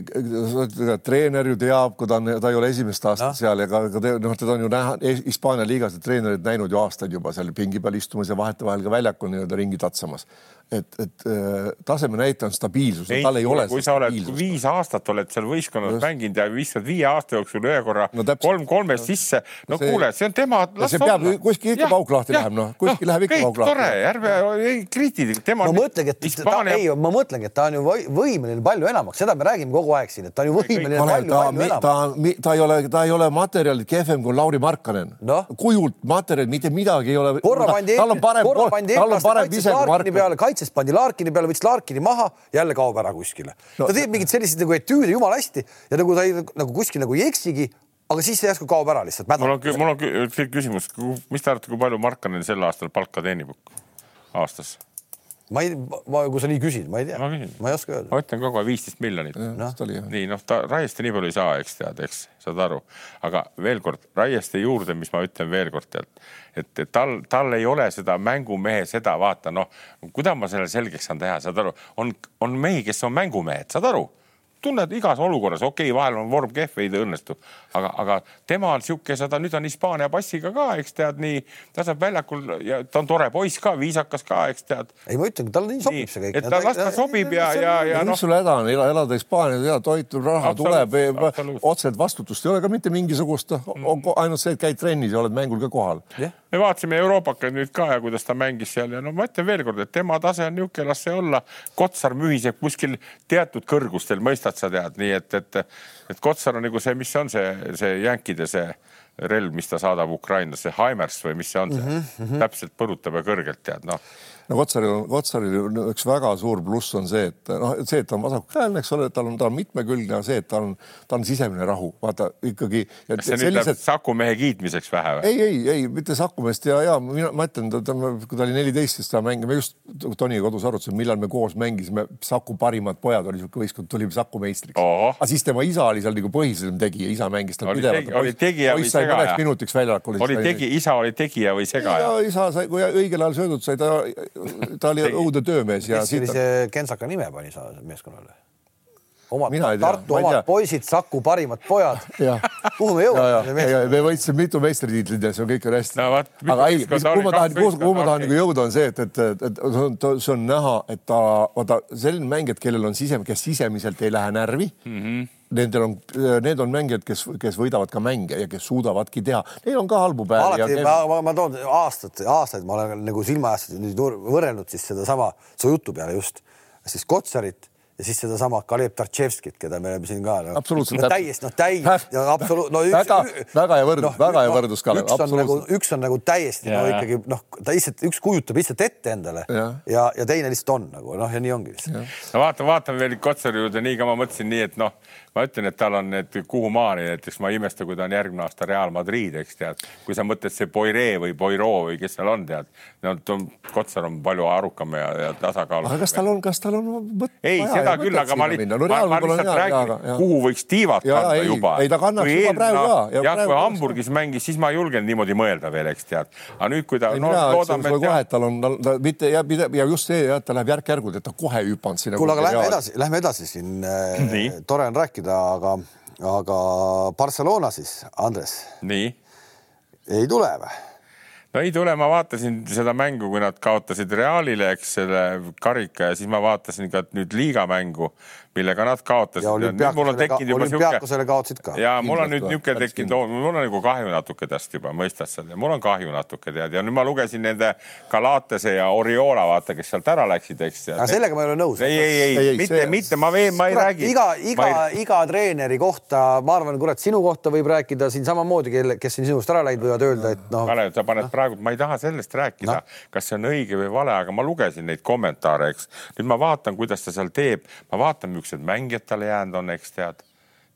treener ju teab, kui ta on, ta ei ole esimest aastat no. seal ja ka, ka noh, teda on ju näha Hispaania liigas treenerid näinud ju aastaid juba seal pingi peal istumas ja vahetevahel ka väljakul nii-öelda ringi tatsamas et, et äh, taseme näitaja on stabiilsus, tal ei ole. kui sa oled viis aastat oled seal võistkonnas Just. mänginud ja viskad viie aasta jooksul ühe korra no, kolm kolmest sisse, no see, kuule, see on tema. see peab kuskil ikka pauk lahti läheb, noh, kuskil no, läheb ikka pauk lahti. tore, ärme ei kriiti, tema. ma mõtlengi, et Hispaania... ta, ei, ma mõtlengi, et ta on ju võimeline palju enamaks, seda me räägime kogu aeg siin, et ta on ju võimeline palju, ta, palju enamaks. ta, ta ei ole, ta ei ole materjalilt kehvem kui Lauri Markkanen no.. kujult materjal, mitte midagi ei ole. korra pandi, tal on parem, tal on parem ise kui Markkanen. Peale, kaitsest pandi Larkini peale, võttis Larkini maha, jälle kaob ära kuskile no.. ta teeb mingeid selliseid nagu etüüde jumala hästi ja nagu ta ei, nagu kuskil nagu ei eksigi, aga siis see järsku kaob ära lihtsalt. mul on, mul on küsimus, mis te arvate, kui palju Markkanen sel aastal palka teenib aastas? Ma ei, ma, kui sa nii küsid, ma ei tea, ma ei oska öelda. ma ütlen kogu aeg viisteist miljonit. No. nii noh, ta Raieste nii palju ei saa, eks tead, eks saad aru, aga veel kord Raieste juurde, mis ma ütlen veel kord tead, et, et tal, tal ei ole seda mängumehe seda vaata noh, kuidas ma selle selgeks saan teha, saad aru, on, on mehi, kes on mängumehed, saad aru tunned igas olukorras, okei okay,, vahel on vorm kehv, ei õnnestu, aga, aga tema on sihuke, seda nüüd on Hispaania passiga ka, eks tead nii, ta saab väljakul ja ta on tore poiss ka, viisakas ka, eks tead. ei, ma ütlengi, talle nii sobib see kõik. et ta las ta sobib ja, ja, ja noh. mis sul häda on, elada Hispaanias, hea toit, raha tuleb, otseselt vastutust ei ole ka mitte mingisugust, ainult see, et käid trennis ja oled mängul ka kohal yeah me vaatasime Euroopakat nüüd ka ja kuidas ta mängis seal ja no ma ütlen veelkord, et tema tase on niisugune, las see olla. Kotsar mühiseb kuskil teatud kõrgustel, mõistad sa tead, nii et, et, et Kotsar on nagu see, mis on see, see jänkide see relv, mis ta saadab ukrainlasse, Haimers või mis see on see mm, -hmm. täpselt põrutab ja kõrgelt tead noh no Kotsaril, Kotsaril üks väga suur pluss on see, et noh, see, et ta on vasakukäeline, eks ole, tal on, ta on mitmekülgne, see, et ta on, ta on sisemine rahu, vaata ikkagi. kas see nüüd läheb Saku mehe kiitmiseks vähe või? ei, ei, ei mitte Saku meest ja, ja mina, ma ütlen, kui ta oli neliteist, siis ta mängib, me just Toniga kodus arutasime, millal me koos mängisime, Saku parimad pojad oli niisugune võistkond, tulime Saku meistriks. aga siis tema isa oli seal nagu põhiline tegija, isa mängis tal pidevalt. oli tegija või segaja? minutiks väljakul. oli tegi, isa oli tegija või segaja? isa sai, kui õigel ajal söödud sai ta ta oli õudne töömees ja. kes sellise kentsaka nime pani sa meeskonnale? omad Tartu omad poisid, Saku parimad pojad. kuhu me jõuame? me võitsime mitu meistritiitlit ja see on kõik on hästi no,. aga ei, kuhu ma tahan, kuhu ma tahan nagu jõuda, on see, et, et, et, et see on näha, et ta, vaata selline mängijad, kellel on sisem, kes sisemiselt ei lähe närvi mm. -hmm nendel on, need on mängijad, kes, kes võidavad ka mänge ja kes suudavadki teha, neil on ka halbu päevi. alati, ma, ma, ma toon aastad, aastaid ma olen nagu silmaasjad nüüd võrrelnud siis sedasama su jutu peale just siis Kotsarit ja siis sedasama Kalev Tartševskit, keda me oleme siin ka no,. absoluutselt no,. täiesti, noh, täiesti, absoluut-, no üks, väga, väga hea võrdlus no,, väga hea no, võrdlus, Kalev. üks on nagu, üks on nagu täiesti ja, no ikkagi noh, ta lihtsalt, üks kujutab lihtsalt ette endale ja, ja, ja teine lihtsalt on nagu noh, ja nii ongi lihtsalt. no vaata, vaatame veel Kotsari juurde, nii ka ma mõtlesin nii, et noh ma ütlen, et tal on need kuhumaani, näiteks ma ei imesta, kui ta on järgmine aasta Real Madrid, eks tead, kui sa mõtled see Poiree või Poirot või kes seal on, tead, no Kotsar on palju arukam ja, ja tasakaalus. aga kas tal on, kas tal on mõt-? ei, seda küll, aga ma, no, ma, ma lihtsalt räägin, kuhu võiks tiivad kanda juba. ei, ta kannaks juba praegu ka. jah, kui Hamburgis mängis, siis ma ei julgenud niimoodi mõelda veel, eks tead. aga nüüd, kui ta. no loodame, et kohe, et tal on, ta mitte ja, ja just see, et ta läheb järk-järgult, et ta kohe hüpanud sinna. kuule, aga lähme edasi, lähme edasi siin. tore on rääkida rääkida, aga, aga Barcelona siis, Andres. nii? ei tule või? No ei tule, ma vaatasin seda mängu, kui nad kaotasid Realile, eks selle karika ja siis ma vaatasin ka nüüd liiga mängu millega nad kaotasid. olümpiaakosele kaotasid ka. ja mul on nüüd niisugune tekkinud, mul on nagu kahju natuke tast juba, mõistad sa, mul on kahju natuke tead ja nüüd ma lugesin nende Galatese ja Oriola, vaata, kes sealt ära läksid, eks. aga sellega ma ei ole nõus. ei, ei, ei, ei, mitte, mitte ma veel, ma ei kurat, räägi. iga, iga ei..., iga treeneri kohta, ma arvan, kurat, sinu kohta võib rääkida siin samamoodi, kelle, kes on sinust ära läinud, võivad öelda, et noh. Kalev, sa paned no. Praegu, ma ei taha sellest rääkida no., kas see on õige või vale, aga ma lugesin neid kommentaare, eks. nüüd ma vaatan, kuidas ta seal teeb, ma vaatan, niisugused mängijad talle jäänud on, eks tead.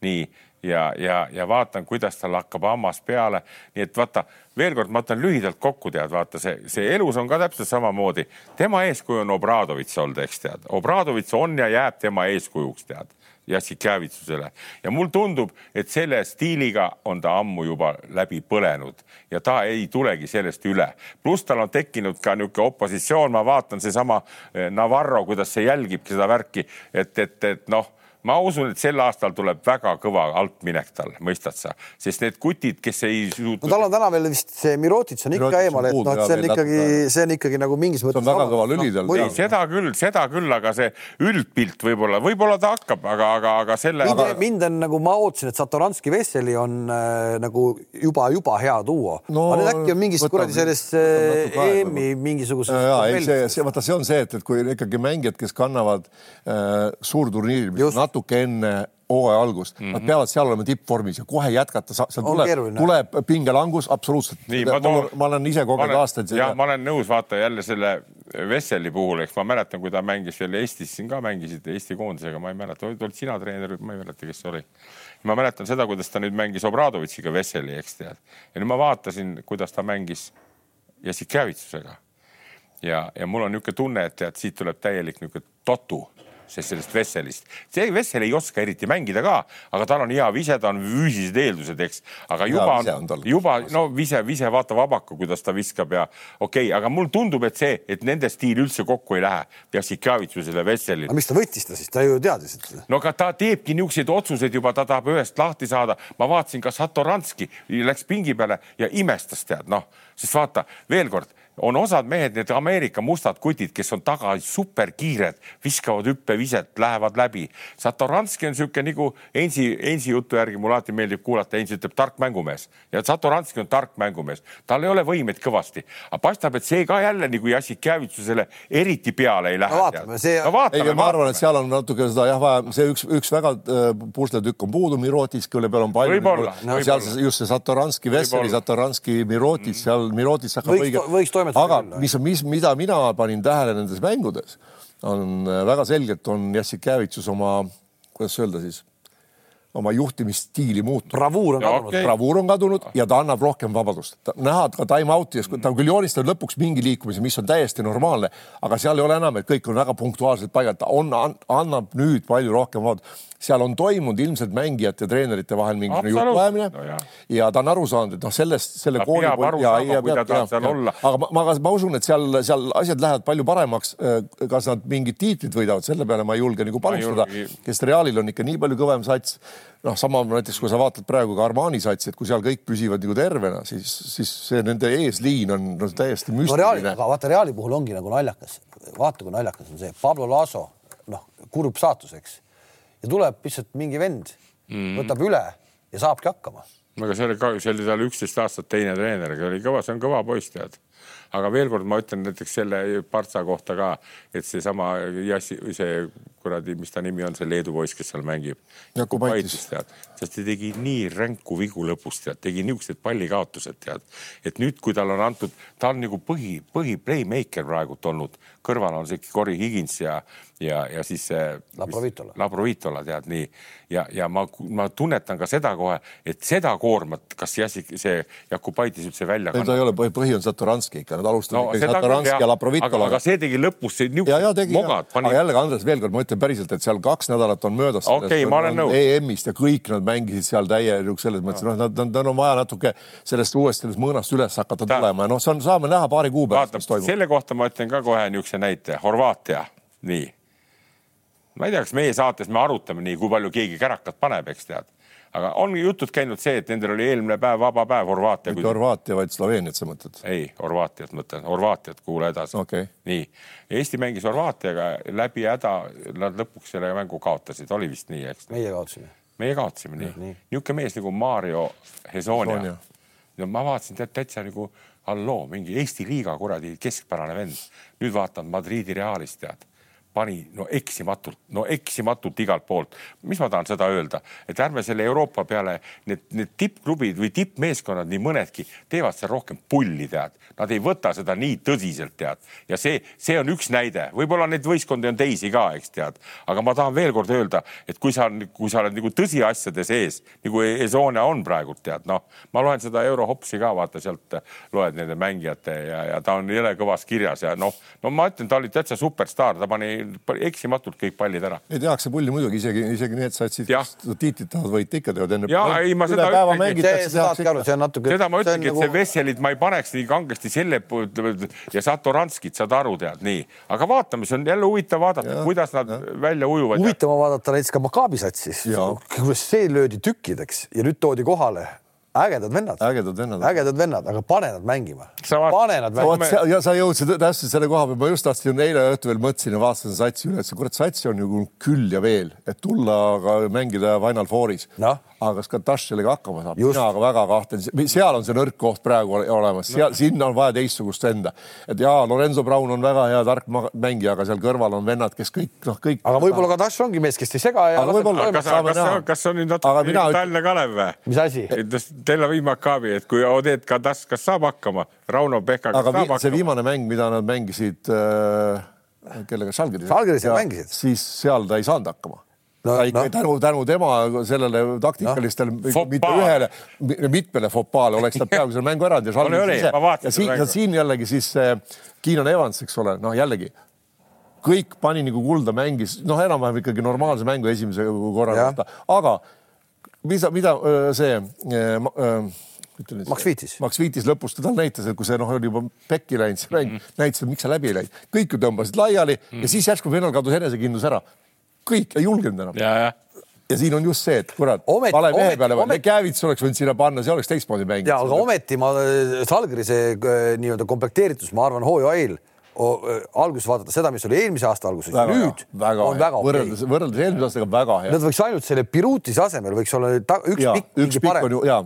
nii ja, ja, ja vaatan, kuidas tal hakkab hammas peale. nii et vaata veel kord, ma ütlen lühidalt kokku, tead, vaata see, see elus on ka täpselt samamoodi. tema eeskuju on Obradovitš olnud, eks tead. Obradovitš on ja jääb tema eeskujuks, tead. Jassikjavitsusele ja mul tundub, et selle stiiliga on ta ammu juba läbi põlenud ja ta ei tulegi sellest üle. pluss tal on tekkinud ka niisugune opositsioon, ma vaatan seesama eh, Navarro, kuidas see jälgib seda värki, et, et, et noh ma usun, et sel aastal tuleb väga kõva altminek tal, mõistad sa, sest need kutid, kes ei suutnud. no tal on täna veel vist see Mirotits on ikka eemal, et noh, et see on ikkagi, see on ikkagi nagu mingis mõttes. see on väga kõva lüli tal no,. seda küll, seda küll, aga see üldpilt võib-olla, võib-olla ta hakkab, aga, aga, aga selle. mind, aga... mind on nagu ma ootasin, et Satoranski Vesseli on äh, nagu juba, juba hea duo no,. aga nüüd äkki on mingist kuradi sellest äh, EM-i mingisugusest. ja, ei see, see vaata, see on see, et, et kui ikkagi mängijad, kes kannavad äh, suurturniiri, mis Just natuke enne hooaja algust mm, -hmm. nad peavad seal olema tippvormis ja kohe jätkata, seal tuleb, tuleb pingelangus absoluutselt. Ma, toon, ma olen ise kogenud aastaid. ja ma olen nõus, vaata jälle selle Vesseli puhul, eks ma mäletan, kui ta mängis veel Eestis, siin ka mängisid Eesti koondisega, ma ei mäleta, olid sina treener, ma ei mäleta, kes see oli. ma mäletan seda, kuidas ta nüüd mängis Obradovitšiga Vesseli, eks tead. ja nüüd ma vaatasin, kuidas ta mängis Jassikjevitsusega. ja, ja mul on niisugune tunne, et tead, siit tuleb täielik niisugune totu sest sellest Vesselist. see Vessel ei oska eriti mängida ka, aga tal on hea vise, ta on füüsilised eeldused, eks, aga juba, juba no vise, vise vaata vabaku, kuidas ta viskab ja okei okay,, aga mulle tundub, et see, et nende stiil üldse kokku ei lähe, Jassikavitsusele Vesselile. aga mis ta võttis ta siis, ta ju teadis, et. no aga ta teebki niisuguseid otsuseid juba, ta tahab ühest lahti saada. ma vaatasin, ka Satoranski läks pingi peale ja imestas, tead noh, sest vaata veel kord on osad mehed, need Ameerika mustad kutid, kes on taga superkiired, viskavad hüppeviset, lähevad läbi. Satoranski on niisugune nagu Ensi, Ensi jutu järgi mulle alati meeldib kuulata, Ensi ütleb tark mängumees ja Satoranski on tark mängumees, tal ei ole võimeid kõvasti, aga paistab, et see ka jälle nagu Jassikjevitsusele eriti peale ei lähe. no vaatame, see no,. ei, ma arvan, et seal on natuke seda jah vaja, see üks, üks väga äh, pusletükk on puudu, Mirotis, kelle peal on palju. võib-olla no,. seal just see Satoranski, Vesseli, Satoranski, Mirotis, seal Mirotis hakkab võiks, õige. võiks toimetada aga mis, mis, mida mina panin tähele nendes mängudes, on äh, väga selgelt on Jassikevitsus oma, kuidas öelda siis, oma juhtimisstiili muutnud. bravuur on kadunud okay.. bravuur on kadunud ja ta annab rohkem vabadust. näha ka time-out'i, ta on küll joonistanud lõpuks mingi liikumise, mis on täiesti normaalne, aga seal ei ole enam, et kõik on väga punktuaalselt paigal, ta on, annab nüüd palju rohkem vabadust seal on toimunud ilmselt mängijate ja treenerite vahel mingisugune jutuajamine no, ja ta on aru saanud, et noh, sellest, selle kooli. peab aru ja, saama, kui ta tahab seal olla. aga ma, ma, ma usun, et seal, seal asjad lähevad palju paremaks. kas nad mingid tiitrid võidavad, selle peale ma ei julge nagu panustada, kes Realil on ikka nii palju kõvem sats. Noh, sama näiteks, kui sa vaatad praegu ka Armani satsi, et kui seal kõik püsivad nagu tervena, siis, siis see nende eesliin on no, täiesti müstiline no,. aga vaata Reali puhul ongi nagu naljakas, vaata kui naljakas on see Pablo Laso, noh, kurb saatus, eks ja tuleb lihtsalt mingi vend mm., võtab üle ja saabki hakkama. aga see oli ka, see oli tal üksteist aastat teine treener, aga oli kõva, see on kõva poiss, tead. Aga veel kord ma ütlen näiteks selle Partsa kohta ka, et seesama Jassi, see kuradi, mis ta nimi on, see Leedu poiss, kes seal mängib. Jakubaitis tead, sest ta tegi nii ränku vigu lõpus, tead, tegi niisugused pallikaotused, tead. et nüüd, kui tal on antud, ta on nagu põhi, põhi playmaker praegult olnud, kõrval on see Cory Higins ja ja, ja siis see. Labrovitola. Labrovitola tead nii ja, ja ma, ma tunnetan ka seda kohe, et seda koormat, kas Jassik, see Jakubaitis üldse välja kannab. ta ei ole, põhi on Satoranski ikka, nad alustavad no, ikkagi Satoranski ja Labrovitola. aga see tegi lõpus see niisugused mogad. Pani... aga jällegi, Andres, veel kord ma ütlen päriselt, et seal kaks nädalat on möödas. okei okay,, ma olen nõus. EM-ist ja kõik nad mängisid seal täie selles mõttes, noh, nad, nad on vaja natuke sellest uuesti sellest mõõnast üles hakata ta... tulema ja noh, see on, saame näha paari kuu pärast, mis toimub. selle kohta ma ütlen ka kohe niisuguse näite, Horvaatia, nii ma ei tea, kas meie saates me arutame nii, kui palju keegi kärakat paneb, eks tead. aga on jutud käinud see, et nendel oli eelmine päev vaba päev Horvaatia. mitte Horvaatia, vaid Sloveeniat sa mõtled? ei, Horvaatiat mõtlen, Horvaatiat, kuula edasi okay.. nii, Eesti mängis Horvaatiaga läbi häda, nad lõpuks selle mängu kaotasid, oli vist nii, eks? meie kaotasime. meie kaotasime, nii, nii.. niisugune mees nagu Mario Hesonia. no ma vaatasin tead täitsa nagu halloo, mingi Eesti liiga kuradi keskpärane vend. nüüd vaatan Madridi Realist tead pani no eksimatult, no eksimatult igalt poolt. mis ma tahan seda öelda, et ärme selle Euroopa peale, need, need tippklubid või tippmeeskonnad, nii mõnedki teevad seal rohkem pulli, tead. Nad ei võta seda nii tõsiselt, tead. ja see, see on üks näide, võib-olla neid võistkondi on teisi ka, eks tead. aga ma tahan veel kord öelda, et kui sa, kui sa oled nagu tõsiasjade sees nagu Ezonia on praegult tead, noh, ma loen seda Eurohopsi ka, vaata sealt loed nende mängijate ja, ja ta on jõle kõvas kirjas ja noh, no ma ütlen, ta oli täitsa superstaar, ta pani eksimatult kõik pallid ära. ei tehakse pulli muidugi, isegi, isegi need satsid, kes tiitlit tahavad võita, ikka teevad enne. ja ei, ma seda ütlengi, seda ma ütlengi, et nagu... see Vesselit ma ei paneks nii kangesti selle ja Satoranskit, saad aru, tead nii, aga vaatame, see on jälle huvitav vaadata, kuidas nad ja. välja ujuvad. huvitav on vaadata näiteks ka Maccabi satsis, kuidas see löödi tükkideks ja nüüd toodi kohale ägedad vennad, ägedad vennad, ägedad vennad, aga pane nad mängima. pane nad mängima. ja sa jõudsid täpselt selle koha peal, ma just tahtsin eile õhtul veel mõtlesin ja vaatasin satsi üle, et see kurat sats on ju küll ja veel, et tulla ka mängida Final Fouris no aga kas Kataš sellega hakkama saab? mina aga väga kahtlen, seal on see nõrk koht praegu olemas, seal no., sinna on vaja teistsugust venda. et jaa, Lorenzo Brown on väga hea tark mängija, aga seal kõrval on vennad, kes kõik, noh, kõik. aga võib-olla Kataš ongi mees, kes ei sega ja. aga võib-olla. kas, kas, kas, kas on nüüd natuke Tallinna Kalev või? mis asi? Tel Aviv Maccabi, et kui Odet Kataš, kas saab hakkama? Rauno Pehka, kas aga saab hakkama? see viimane mäng, mida nad mängisid äh, kellega, Žalgiris. Žalgiris mängisid. siis seal ta ei saanud hakkama no, no. tänu, tänu tema sellele taktikalistele no., mitte ühele, mitmele fopaale oleks ta peaaegu selle mängu ära teinud ja, ja siin, ja siin jällegi siis äh, Keenan Evans, eks ole, noh jällegi kõik pani nagu kulda, mängis noh, enam-vähem ikkagi normaalse mängu esimese korra kohta, aga mida, mida see äh, äh, Max Viitis. Max Viitis lõpus ta näitas, et kui see noh, oli juba pekki läinud, see mäng mm -hmm. näitas, et miks see läbi ei läinud, kõik ju tõmbasid laiali mm -hmm. ja siis järsku vennal kadus enesekindlus ära kõik ei julgenud enam. ja, ja ja siin on just see, et kurat, vale mehe peale, Kävits oleks võinud sinna panna, see oleks teistmoodi mänginud. ja aga ometi ma, Salgrise äh, nii-öelda komplekteeritus, ma arvan, hooaja eel alguses vaadata seda, mis oli eelmise aasta alguses, nüüd väga on väga võrreldes okay., võrreldes eelmise aastaga väga hea. Nad võiks ainult selle Pirutise asemel võiks olla ta, üks ja, pikk, üks pikk on ju ja,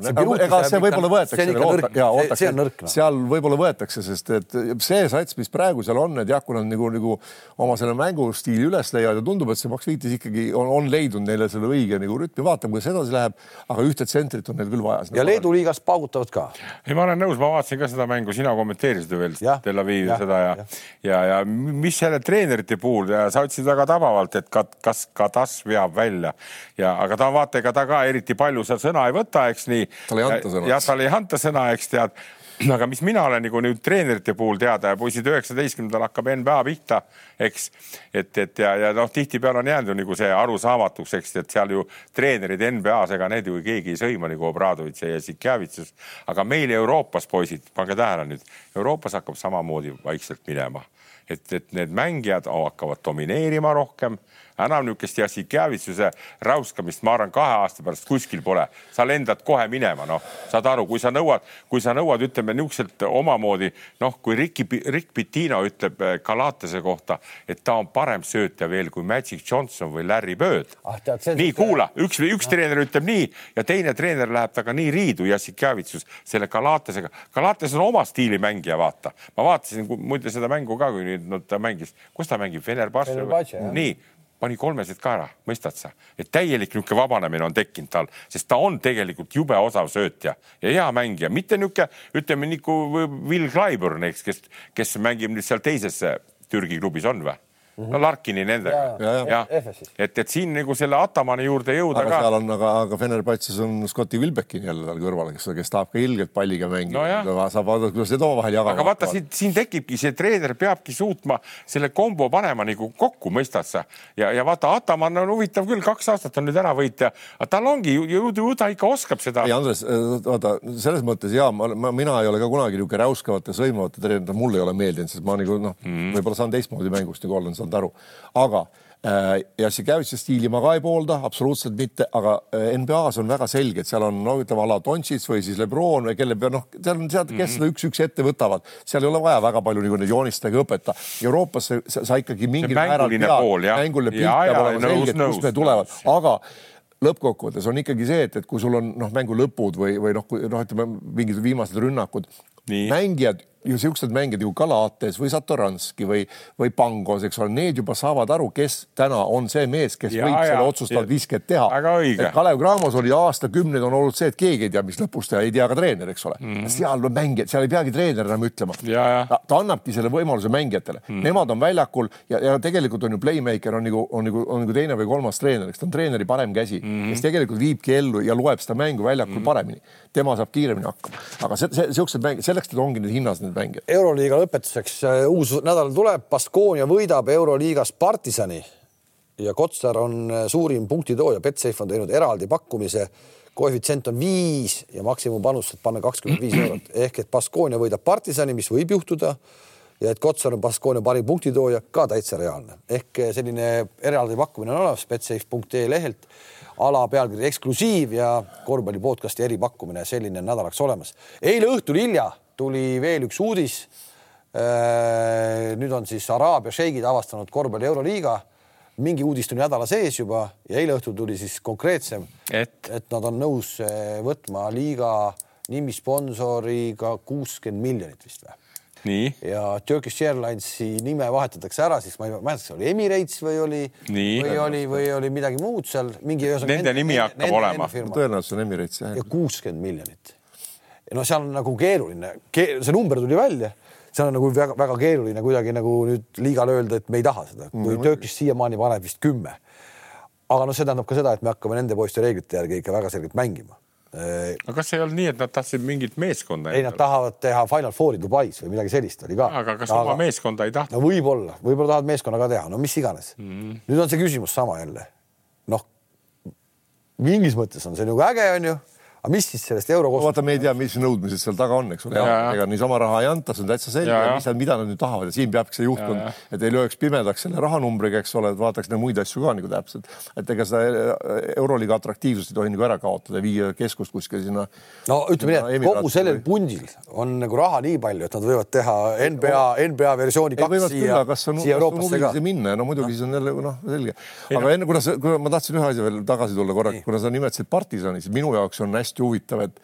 ega see võib-olla võetakse. see see, on nõrk no.. seal võib-olla võetakse, sest et see sats, mis praegu seal on, et jah, kui nad nagu, nagu oma selle mängustiili üles leiavad ja tundub, et see Max Viitis ikkagi on, on leidnud neile selle õige nagu rütmi, vaatame, kuidas edasi läheb, aga ühte tsentrit on neil küll vaja. ja Leedu liigas paugutavad ka. ei, ma olen nõus, ma vaatasin ka seda mängu, sina kommenteerisid ju veel Tel Avivi seda ja, ja, ja, ja mis selle treenerite puhul, sa ütlesid väga tabavalt, et kas Kadas veab välja ja, aga ta vaata, ega ta ka eriti palju seal sõna ei võta, eks nii. talle ei anta sõna. jah, talle ei anta sõna, eks tead aga mis mina olen nagu nüüd treenerite puhul teada ja poisid üheksateistkümnendal hakkab NBA pihta, eks, et, et ja, ja noh, tihtipeale on jäänud ju nagu see arusaamatuks, eks, et seal ju treenerid NBA-s, ega need ju keegi ei sõima nagu Obradovitš ja Sikjavitsus, aga meil Euroopas, poisid, pange tähele nüüd, Euroopas hakkab samamoodi vaikselt minema. Et, et need mängijad hakkavad domineerima rohkem enam niisugust Jassikjavitsuse räuskamist, ma arvan, kahe aasta pärast kuskil pole. sa lendad kohe minema, noh, saad aru, kui sa nõuad, kui sa nõuad, ütleme niisuguselt omamoodi, noh, kui Ricky, Rick Pitino ütleb Galatase eh, kohta, et ta on parem söötja veel kui Magic Johnson või Larry Bird ah,. nii, kuula, üks, üks no. treener ütleb nii ja teine treener läheb temaga nii riidu, Jassikjavitsus selle Galatasega. Galatas on oma stiili mängija, vaata. ma vaatasin muide seda mängu ka, kui nüüd no, ta mängis, kus ta mängib, Fenerbahce nii pani kolmesed ka ära, mõistad sa, et täielik niisugune vabanemine on tekkinud tal, sest ta on tegelikult jube osav söötja ja hea mängija, mitte niisugune, ütleme nagu Will Clyburn, eks, kes, kes mängib nüüd seal teises Türgi klubis on või Mm -hmm. no Larkini nendega. jah ja. ja., et, et siin nagu selle Atamani juurde jõuda aga ka. seal on, aga, aga Fenerbahce's on Scotti Wilbeckin jälle tal kõrval, kes, kes tahab ka ilgelt palliga mängida no. saab vaadata, kuidas need omavahel jagavad. aga vaata, siin, siin tekibki see treener peabki suutma selle kombo panema nagu kokku, mõistad sa? ja, ja vaata, Ataman on huvitav küll, kaks aastat on nüüd ära võitja, aga tal ongi ju, ju, ta ikka oskab seda. ei, Andres, vaata selles mõttes ja ma, ma, mina ei ole ka kunagi niisugune räuskavate, sõimavate treenerite, mulle ei ole meeldinud, sest ma nagu noh mm -hmm., võib-olla saan teistmoodi mängust nagu olla saanud aru, aga äh, ja see Kävitsa stiili ma ka ei poolda, absoluutselt mitte, aga äh, NBA-s on väga selge, et seal on no ütleme, a la Doncic või siis Lebron või kelle peal noh, seal on sealt, kes mm -hmm. seda üks-üks ette võtavad, seal ei ole vaja väga palju nagu neid joonistada ega õpeta. Euroopas sa, sa ikkagi mingil määral pead, mänguline pilt peab olema selge, kust me tulevad, aga lõppkokkuvõttes on ikkagi see, et, et kui sul on noh, mängu lõpud või, või noh, noh, ütleme mingid viimased rünnakud, mängijad ju siuksed mängijad nagu Galates või Satoranski või, või Pangos, eks ole, need juba saavad aru, kes täna on see mees, kes ja, võib ja, selle otsustavat visket teha. Kalev Cramos oli aastakümneid on olnud see, et keegi ei tea, mis lõpus teha, ei tea ka treener, eks ole mm. -hmm. seal on mängijad, seal ei peagi treener enam ütlema. Ta, ta annabki selle võimaluse mängijatele mm, -hmm. nemad on väljakul ja, ja tegelikult on ju playmaker on nagu, on nagu, on nagu teine või kolmas treener, eks ta on treeneri parem käsi mm, -hmm. kes tegelikult viibki ellu ja loeb seda mängu väljakul mm -hmm. paremini. tema saab kiiremini hakkama, aga see, see, siuksed mängijad, selleks ongi need hinnased need mängijad. euroliiga lõpetuseks äh, uus nädal tuleb, Baskonia võidab euroliigas Partisani ja Kotsar on äh, suurim punktitooja, Betsafe on teinud eraldi pakkumise. koefitsient on viis ja maksimumpanus panna kakskümmend viis eurot ehk et Baskonia võidab Partisani, mis võib juhtuda ja et Kotsar on Baskonia parim punktitooja ka täitsa reaalne ehk äh, selline eraldi pakkumine on olemas betsafe.ee lehelt ala pealkiri eksklusiiv ja korvpalli podcasti eripakkumine, selline on nädalaks olemas. eile õhtul hilja tuli veel üks uudis. nüüd on siis Araabia šeigid avastanud korvpalli Euroliiga. mingi uudis tuli nädala sees juba ja eile õhtul tuli siis konkreetsem, et, et nad on nõus võtma liiga nimisponsoriga kuuskümmend miljonit vist või? nii. ja Turkish Airlinesi nime vahetatakse ära, siis ma ei mäleta, kas oli Emirates või oli, või oli, või oli midagi muud seal, mingi. Nende nimi hakkab olema. tõenäoliselt on Emirates jah. ja kuuskümmend miljonit. No seal on nagu keeruline Ke, see number tuli välja, seal on nagu väga-väga keeruline kuidagi nagu nüüd liigale öelda, et me ei taha seda, kui mm. Turkish siiamaani paneb vist kümme. aga noh, see tähendab ka seda, et me hakkame nende poiste reeglite järgi ikka väga selgelt mängima aga kas ei olnud nii, et nad tahtsid mingit meeskonda? ei, nad tahavad teha Final Fouri Dubais või midagi sellist oli ka. aga kas aga... oma meeskonda ei tahtnud? no võib-olla, võib-olla tahavad meeskonnaga teha, no mis iganes mm.. nüüd on see küsimus sama jälle. noh, mingis mõttes on see nagu äge, onju aga mis siis sellest eurokost-? vaata, me ei tea, mis nõudmised seal taga on, eks ole. ega niisama raha ei anta, see on täitsa selge, mis, mida nad nüüd tahavad ja siin peabki see juhtkond, et ei lööks pimedaks selle rahanumbriga, eks ole, et vaataks neid muid asju ka nagu täpselt. et ega seda euroliiga atraktiivsust ei tohi nagu ära kaotada, viia keskust kuskile sinna. no ütleme nii, et kogu sellel või... pundil on nagu raha nii palju, et nad võivad teha NBA, NBA versiooni kaks siia, siia Euroopasse ka. minna ja no muidugi see on jälle noh, selge. aga enne, kuna sa, kuna ma tahtsin ühe asja veel tagasi tulla korraks, kuna sa nimetasid Partisani, siis minu jaoks on hästi hästi huvitav, et,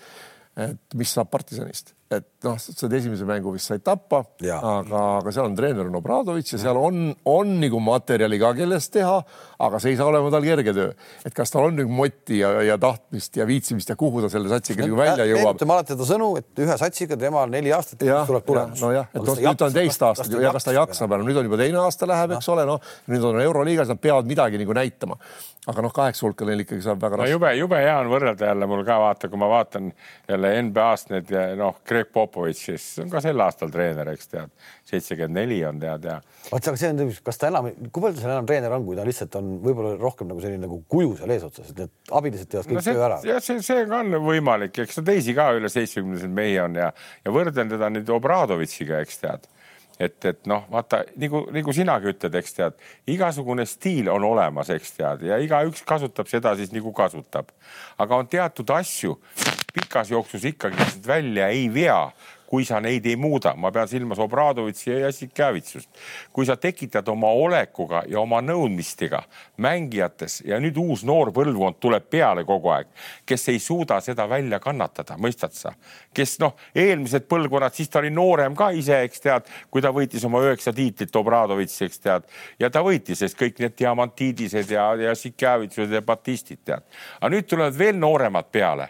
et mis saab partisanist et noh, sa said esimese mängu vist said tappa, aga, aga seal on treener on Obradovitš ja seal on, on nagu materjali ka, kellest teha, aga see ei saa olema tal kerge töö. et kas tal on nüüd motti ja, ja tahtmist ja viitsimist ja kuhu ta selle satsiga nagu välja jõuab. ütleme alati ta sõnu, et ühe satsiga temal neli aastat ja, tuleb tulemus. nojah, et noh, nüüd ta on teist aastat ja kas ta jaksab enam, nüüd on juba teine aasta läheb, eks ole, noh, nüüd on Euroliigas, nad peavad midagi nagu näitama aga noh, kaheksa hulka neil ikkagi saab väga raske no,. jube, jube hea on võrrelda jälle mul ka vaata, kui ma vaatan jälle NBA-st need noh, Greg Popovitš, kes on ka sel aastal treener, eks tead, seitsekümmend neli on tead ja. vot see on, kas ta enam, kui palju ta seal enam treener on, kui ta lihtsalt on võib-olla rohkem nagu selline nagu kuju seal eesotsas, et need abilised teevad kõik no töö ära. jah, see, see ka on võimalik, eks ta teisi ka üle seitsmekümneseid mehi on ja, ja võrdlen teda nüüd Obradovitšiga, eks tead et, et noh, vaata nagu, nagu sinagi ütled, eks tead, igasugune stiil on olemas, eks tead, ja igaüks kasutab seda siis nagu kasutab. aga on teatud asju pikas jooksus ikkagi välja ei vea kui sa neid ei muuda, ma pean silmas Obradovitši ja Jassikevitsust. kui sa tekitad oma olekuga ja oma nõudmistega mängijates ja nüüd uus noor põlvkond tuleb peale kogu aeg, kes ei suuda seda välja kannatada, mõistad sa? kes noh, eelmised põlvkonnad, siis ta oli noorem ka ise, eks tead, kui ta võitis oma üheksa tiitlit, Obradovitš, eks tead, ja ta võitis, sest kõik need diamantidised ja, ja Sikjavitsused ja Batistid tead. aga nüüd tulevad veel nooremad peale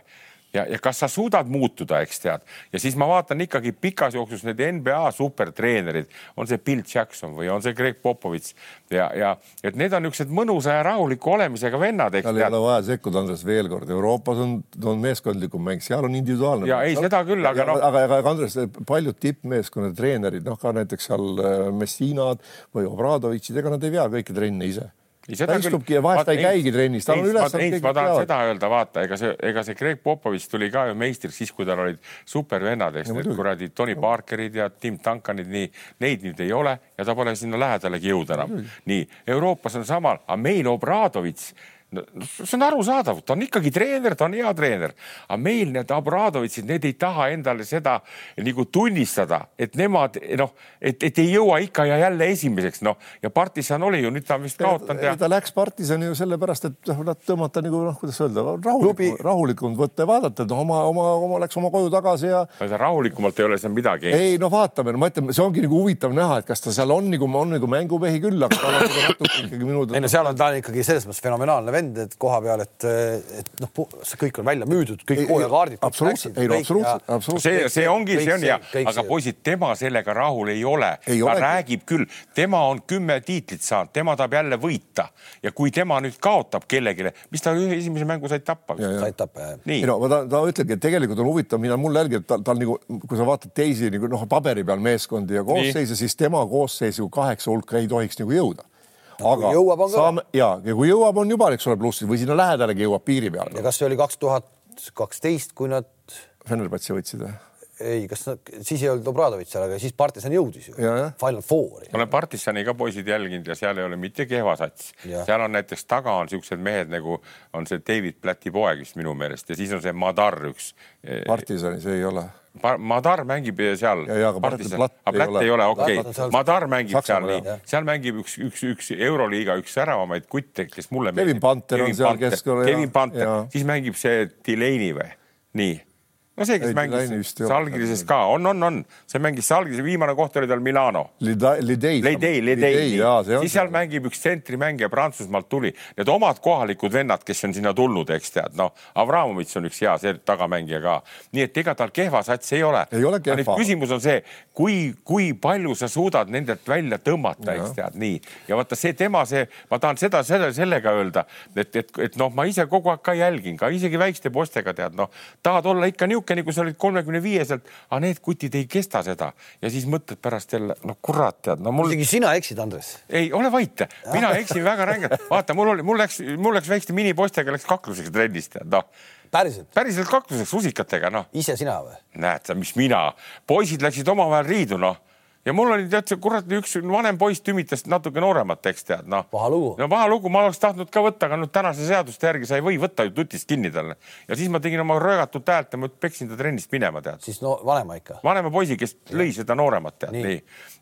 ja, ja kas sa suudad muutuda, eks tead, ja siis ma vaatan ikkagi pikas jooksus need NBA supertreenerid, on see Bill Jackson või on see Greg Popovitš ja, ja et need on niisugused mõnusa ja rahuliku olemisega vennad, tead. ei ole vaja sekkuda, Andres, veel kord, Euroopas on, on meeskondlikum mäng, seal on individuaalne. ja ei, seda küll, aga noh. aga, aga Andres, paljud tippmeeskonna treenerid, noh ka näiteks seal äh, Messinad või Obradovitšid, ega nad ei vea kõiki trenne ise ta istubki ja vahest ta ei käigi trennis, tal on ülesanne. ma tahan seda öelda, vaata, ega see, ega see Greg Popovitš tuli ka ju meistriks siis, kui tal olid supervennad, eks need kuradi Tony Parkerid ja Tim Duncanid, nii neid nüüd ei ole ja ta pole sinna lähedalegi jõudnud enam. nii Euroopas on sama, aga meil Obradovitš no see on arusaadav, ta on ikkagi treener, ta on hea treener, aga meil need Abradovitšid, need ei taha endale seda nagu tunnistada, et nemad noh, et, et ei jõua ikka ja jälle esimeseks, noh ja partisan oli ju, nüüd ta on vist kaotanud ja. ta läks partisani ju sellepärast, et noh, nad tõmmata nagu noh, kuidas öelda, rahulikumalt, rahulikumalt võtta ja vaadata, et noh, oma, oma, oma läks oma koju tagasi ja. rahulikumalt ei ole seal midagi. ei no vaatame, no ma ütlen, see ongi nagu huvitav näha, et kas ta seal on nagu, on nagu mängumehi küll, aga tal on natuke ikkagi minu. ei no seal on ta ikkagi selles mõttes fenomenaalne vend et koha peal, et, et noh, see kõik on välja müüdud, kõik hooajakaardid. absoluutselt, ei no absoluutselt, absoluutselt. see, see ongi, see on hea, aga poisid, tema sellega rahul ei ole. ta olegi. räägib küll, tema on kümme tiitlit saanud, tema tahab jälle võita ja kui tema nüüd kaotab kellelegi, mis ta ühe esimese mängu said tappa. said tappa, jah. ei no ta, ta ütlebki, et tegelikult on huvitav, mida mul jälgib, tal, tal nagu, kui sa vaatad teisi nagu noh, paberi peal meeskondi ja koosseise, siis tema koosseisu kaheksa hulka ei tohiks nagu jõuda aga jõuab, saame ja, ja kui jõuab, on juba, eks ole, plussid või sinna lähedalegi jõuab piiri peale. ja kas see oli kaks tuhat kaksteist, kui nad. Fenerbahce võitsid või? Ei, kas siis ei olnud Obradovitš seal, aga siis partisan jõudis ju. Final Fouri. ma olen partisani ka poisid jälginud ja seal ei ole mitte kehva sats. seal on näiteks taga on siuksed mehed nagu on see David Plati poeg vist minu meelest ja siis on see Madar üks. partisanis ei ole Madar mängib seal. aga Platt ei ole, okei okay.. Madar mängib Saksamaa, seal nii, seal mängib üks, üks, üks Euroliiga üks säravamaid kutte, kes mulle meeldib. Kevin Panter on seal keskel. Kevin Panter, siis mängib see Delaney või? nii no see, kes mängis Salgirises ka, on, on, on, see mängis Salgirise, viimane koht oli tal Milano. Lidei, Lidei, Lidei, siis seal mängib üks tsentrimängija Prantsusmaalt tuli, need omad kohalikud vennad, kes on sinna tulnud, eks tead, noh, Avramovitš on üks hea tagamängija ka, nii et ega tal kehva sats ei ole. ei ole kehva. küsimus on see, kui, kui palju sa suudad nendelt välja tõmmata, eks tead, nii. Ja vaata see tema, see, ma tahan seda, selle, sellega öelda, et, et, et noh, ma ise kogu aeg ka jälgin ka isegi väikeste poistega tead, noh, tahad olla ikka niisugune niisugune, kui sa olid kolmekümne viieselt, aga need kutid ei kesta seda ja siis mõtled pärast jälle, no kurat, tead, no mul. isegi sina eksid, Andres. ei, ole vait, mina eksin väga rängalt, vaata, mul oli, mul läks, mul läks väikeste minipoistega läks kakluseks trennis, tead, noh päriselt? päriselt kakluseks rusikatega, noh. ise sina või? näed sa, mis mina, poisid läksid omavahel riidu, noh ja mul oli tead see kurat üks vanem poiss tümitas natuke nooremat, eks tead noh. paha lugu. no paha lugu, ma oleks tahtnud ka võtta, aga nüüd tänase seaduste järgi sa ei või võtta ju tutist kinni talle. ja siis ma tegin oma röögatut häält ja ma peksin ta trennist minema tead. siis no vanema ikka. vanema poisi, kes ja. lõi seda nooremat tead nii, nii..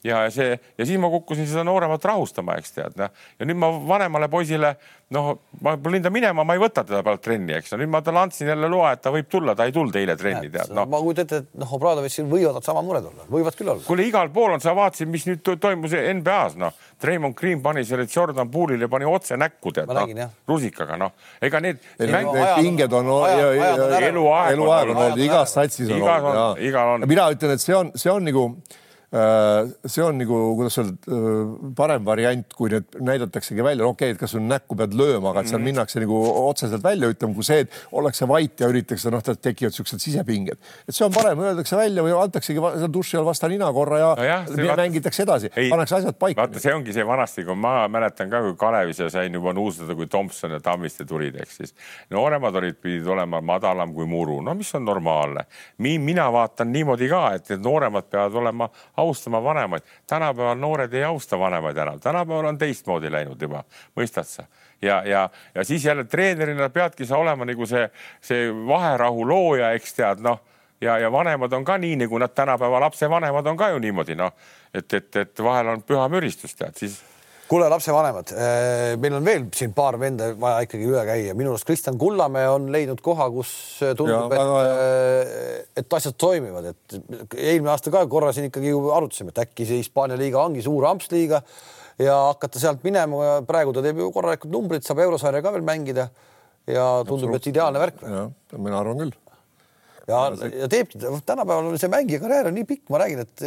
ja see ja siis ma kukkusin seda nooremat rahustama, eks tead noh. ja nüüd ma vanemale poisile noh, ma panin ta minema, ma ei võta teda pealt trenni, eks no nüüd ma talle andsin jälle loa, et ta võib tulla, ta ei tulnud eile trenni tead no.. ma kujutan ette, et noh, Obradovitšil võivad sama mured olla, võivad küll olla. kuule, igal pool on, sa vaatasid, mis nüüd toimus NBA-s, noh. Raymond Green pani selle Jordan Poole'ile pani otse näkku, tead, noh, rusikaga, noh, ega need. Mäng... pinged on eluaeg, eluaeg on olnud, igas satsis on olnud. mina ütlen, et see on, see on nagu Äh, see on nagu, kuidas öelda, äh, parem variant, kui need näidataksegi välja, okei okay,, et kas sul näkku pead lööma, aga et seal mm -hmm. minnakse nagu otseselt välja ütlema, kui see, et ollakse vait ja üritatakse, noh, tekivad siuksed sisepinged, et see on parem, öeldakse välja või antaksegi seal duši all vastu nina korra ja, no jah, mängitakse edasi, pannakse asjad paika. vaata, see ongi see vanasti, kui ma mäletan ka, kui Kalevis ja sain juba nuustada, kui Tomson ja Tammiste tulid, ehk siis nooremad olid, pidid olema madalam kui muru, no mis on normaalne. mina vaatan niimoodi ka, et need nooremad peavad olema austama vanemaid. tänapäeval noored ei austa vanemaid enam, tänapäeval on teistmoodi läinud juba, mõistad sa? ja, ja, ja siis jälle treenerina peadki sa olema nagu see, see vaherahu looja, eks tead, noh ja, ja vanemad on ka nii, nagu nad tänapäeva lapsevanemad on ka ju niimoodi, noh, et, et, et vahel on püha müristus, tead, siis kuule, lapsevanemad, eh, meil on veel siin paar venda vaja ikkagi üle käia. minu arust Kristjan Kullamäe on leidnud koha, kus tundub, et, eh, et asjad toimivad, et eelmine aasta ka korra siin ikkagi ju arutasime, et äkki see Hispaania liiga ongi suur ampsliiga ja hakata sealt minema. praegu ta teeb ju korralikud numbrid, saab eurosarja ka veel mängida ja tundub, et ideaalne värk. mina arvan küll ja, ja teebki, tänapäeval see mängija karjäär on nii pikk, ma räägin, et,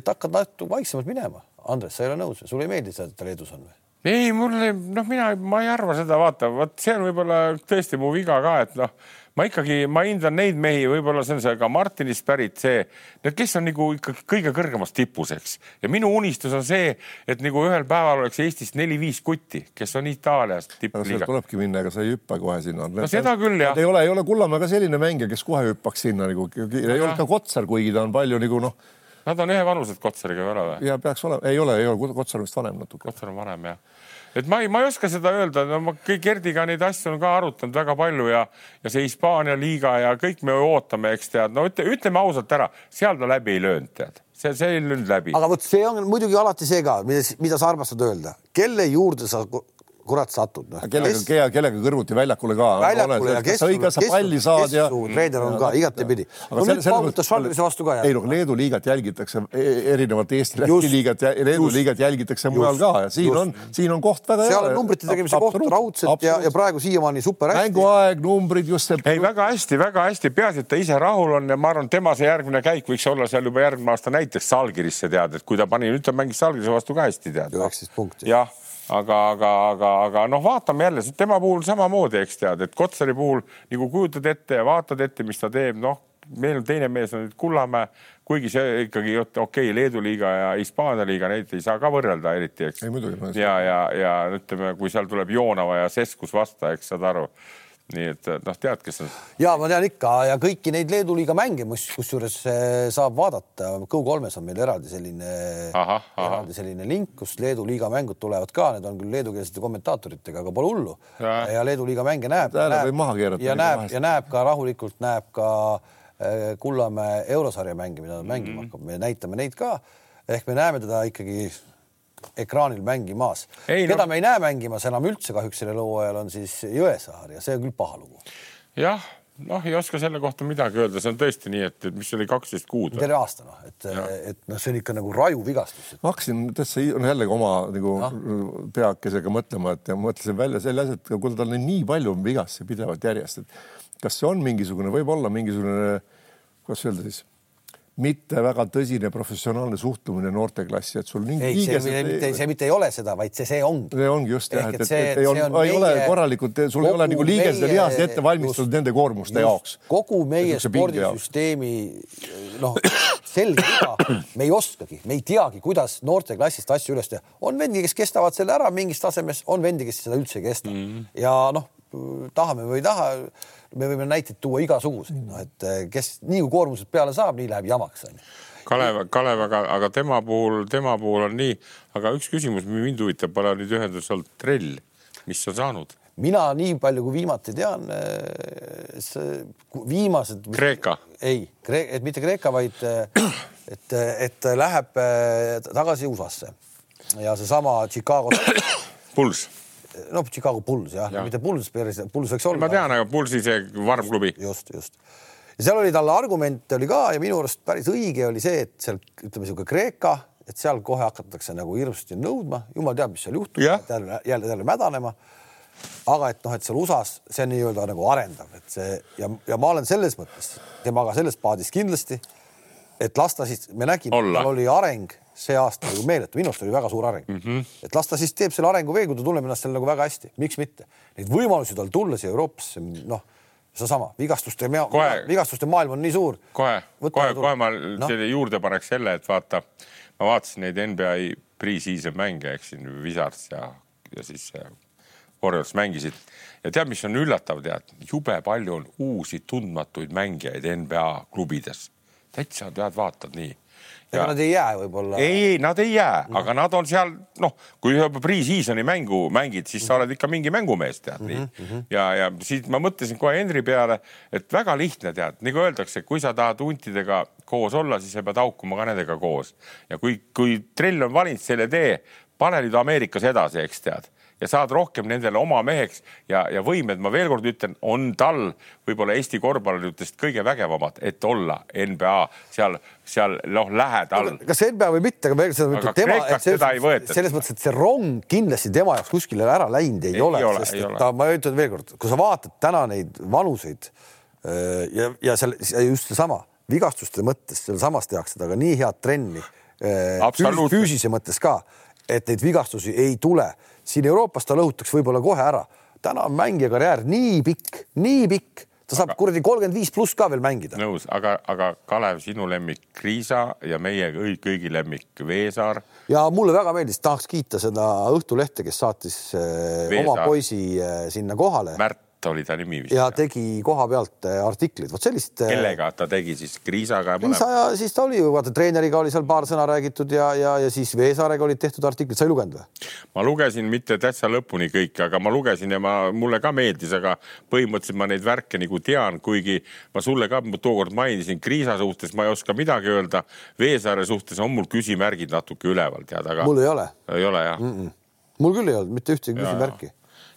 et hakkad natuke vaiksemalt minema Andres, sa ei ole nõus, sulle ei meeldi see, et ta Leedus on või? ei, mulle, noh, mina, ma ei arva seda, vaata, vot see on võib-olla tõesti mu viga ka, et noh, ma ikkagi, ma hindan neid mehi, võib-olla see on see ka Martinist pärit see, need, kes on nagu ikkagi kõige kõrgemas tipus, eks. ja minu unistus on see, et nagu ühel päeval oleks Eestist neli-viis kutti, kes on Itaalias tippliiga. tulebki minna, ega sa ei hüppa kohe sinna. no seda küll jah. ei ole, ei ole Kullamäe ka selline mängija, kes kohe hüppaks sinna nagu, ei ole ka Kotsar, kuigi ta on palju nagu noh Nad on ühevanused Kotsariga ei ole või? ja peaks olema, ei ole, ei ole, Kotsar on vist vanem natuke. Kotsar on vanem jah. et ma ei, ma ei oska seda öelda, no ma Gerdiga neid asju on ka arutanud väga palju ja, ja see Hispaania liiga ja kõik me ootame, eks tead, no ütle, ütleme ausalt ära, seal ta läbi ei löönud, tead, see, see ei löönud läbi. aga vot see on muidugi alati see ka, mida, mida sa armastad öelda, kelle juurde sa kurat satud no.. kellega kes..., kellega kõrvuti väljakule ka. väljakule ja kes, kes, kes palli saad ja. treener on ka igatepidi. no nüüd paugutas Žalgirise vastu ka. ei noh, Leedu liigat jälgitakse e-, erinevalt Eesti Läti liigat ja Leedu liigat jälgitakse mujal ka ja siin just. on, siin on koht väga hea. seal on numbrite tegemise koht raudselt ja, ja praegu siiamaani super hästi. mänguaeg, numbrid just see. ei, väga hästi, väga hästi, peaasi, et ta ise rahul on ja ma arvan, tema see järgmine käik võiks olla seal juba järgmine aasta näiteks Salgirisse tead, et kui ta pani, nüüd ta mängis Salgirise vastu ka hästi tead. üheksateist punkti. jah aga, aga, aga, aga noh, vaatame jälle tema puhul samamoodi, eks tead, et Kotsari puhul nagu kujutad ette ja vaatad ette, mis ta teeb, noh, meil on teine mees on nüüd Kullamäe, kuigi see ikkagi okei okay,, Leedu liiga ja Hispaania liiga, neid ei saa ka võrrelda eriti, eks. ja, ja, ja ütleme, kui seal tuleb Joonava ja Seskus vasta, eks saad aru nii et noh, tead, kes on. ja ma tean ikka ja kõiki neid Leedu liiga mänge, kusjuures eh, saab vaadata, Go3-s on meil eraldi selline, eraldi selline link, kus Leedu liiga mängud tulevad ka, need on küll leedukeelsete kommentaatoritega, aga pole hullu. ja Leedu liiga mänge näeb. näeb ja näeb ja näeb ka rahulikult näeb ka eh, Kullamäe eurosarja mänge, mida ta mängima mm -hmm. hakkab, me näitame neid ka ehk me näeme teda ikkagi ekraanil mängimas. keda no... me ei näe mängimas enam üldse kahjuks sellel hooajal on siis Jõesaar ja see on küll paha lugu. jah, noh, ei oska selle kohta midagi öelda, see on tõesti nii, et, et mis oli kaksteist kuud. terve aasta noh, et, et noh, see on ikka nagu raju vigastus. ma hakkasin täitsa jällegi oma nagu no. peakesega mõtlema, et ja mõtlesin välja selle asja, et kuule, tal on nii palju vigastusi pidevalt järjest, et kas see on mingisugune, võib-olla mingisugune, kuidas öelda siis mitte väga tõsine professionaalne suhtumine noorteklassi, et sul mingi ei, see, see, mitte, see mitte ei ole seda, vaid see, see ongi. see ongi just jah, et, et, et ei, on, ei meie, ole korralikult, sul ei ole nagu liigesed ja lihased ette valmistatud nende koormuste just, jaoks. kogu meie spordisüsteemi noh, selge viga, me ei oskagi, me ei teagi, kuidas noorteklassist asju üles teha. on vendi, kes kestavad selle ära mingis tasemes, on vendi, kes seda üldse ei kesta mm -hmm. ja noh, tahame või ei taha me võime näiteid tuua igasuguseid, noh et eh, kes nii kui koormused peale saab, nii läheb jamaks onju. Kalev, Kalev, aga, aga tema puhul, tema puhul on nii, aga üks küsimus mind huvitab, pole nüüd ühenduses olnud trell, mis on saanud? mina nii palju, kui viimati tean, eh, viimased. Kreeka? ei, et mitte Kreeka, vaid eh, et, et läheb tagasi USA-sse ja seesama Chicago. Bulls noh, Chicago Bulls jah ja., mitte Bulls Bulls võiks olla. ma tean, aga Bullsi see varmklubi. just, just. ja seal oli talle argumente oli ka ja minu arust päris õige oli see, et seal ütleme niisugune Kreeka, et seal kohe hakatakse nagu hirmsasti nõudma, jumal teab, mis seal juhtub, jälle, jälle mädanema. aga et noh, et seal USA-s see on nii-öelda nagu arendav, et see ja, ja ma olen selles mõttes temaga selles paadis kindlasti, et las ta siis, me nägime, tal oli areng see aasta ju meeletu, minu arust oli väga suur areng mm. -hmm. et las ta siis teeb selle arengu veel, kui ta tunneb ennast seal nagu väga hästi, miks mitte. Neid võimalusi tal tulla siia Euroopasse, noh, seesama vigastuste, vigastuste maailm on nii suur. kohe, kohe, kohe ma no. juurde paneks selle, et vaata, ma vaatasin neid NBA pre-season mänge, eks siin Wizards ja, ja siis Warriors mängisid ja tead, mis on üllatav, tead, jube palju on uusi tundmatuid mängijaid NBA klubides. täitsa tead, vaatad nii ega nad ei jää võib-olla. ei, ei, nad ei jää no., aga nad on seal noh, kui juba pre-season'i mängu mängid, siis sa oled ikka mingi mängumees tead nii mm. -hmm. ja, ja siis ma mõtlesin kohe Henri peale, et väga lihtne tead, nagu öeldakse, kui sa tahad huntidega koos olla, siis sa pead haukuma ka nendega koos ja kui, kui trell on valinud selle tee, pane nüüd Ameerikas edasi, eks tead ja saad rohkem nendele oma meheks ja, ja võimed, ma veel kord ütlen, on tal võib-olla Eesti korvpalluritest kõige vägevamad, et olla NBA seal, seal noh, lähedal. kas NBA või mitte, aga mõttes, et tema, selles, selles mõttes, et see rong kindlasti tema jaoks kuskile ära läinud ei, ei ole, ole, sest et ta, ma ütlen veel kord, kui sa vaatad täna neid vanuseid äh, ja, ja seal ja just seesama vigastuste mõttes, sealsamas tehakse temaga nii head trenni äh, füüsise mõttes ka, et neid vigastusi ei tule siin Euroopas ta lõhutaks võib-olla kohe ära. täna on mängija karjäär nii pikk, nii pikk, ta saab aga... kuradi kolmkümmend viis pluss ka veel mängida. nõus, aga, aga Kalev, sinu lemmik Kriisa ja meie kõigi lemmik Veesaar. ja mulle väga meeldis, tahaks kiita seda Õhtulehte, kes saatis Veesaar. Eh, oma poisi eh, sinna kohale. Märt Märt oli ta nimi vist. ja tegi koha pealt äh, artiklit, vot sellist. Äh, kellega ta tegi siis, Kriisaga? Kriisa ja siis ta oli ju, vaata treeneriga oli seal paar sõna räägitud ja, ja, ja siis Veesaarega olid tehtud artiklid, sa ei lugenud või? ma lugesin mitte täitsa lõpuni kõike, aga ma lugesin ja ma, mulle ka meeldis, aga põhimõtteliselt ma neid värke nagu tean, kuigi ma sulle ka tookord mainisin, Kriisa suhtes ma ei oska midagi öelda. Veesaare suhtes on mul küsimärgid natuke üleval, tead, aga. mul ei ole. ei ole jah mm? -mm mul küll ei olnud mitte ühtegi küsimärki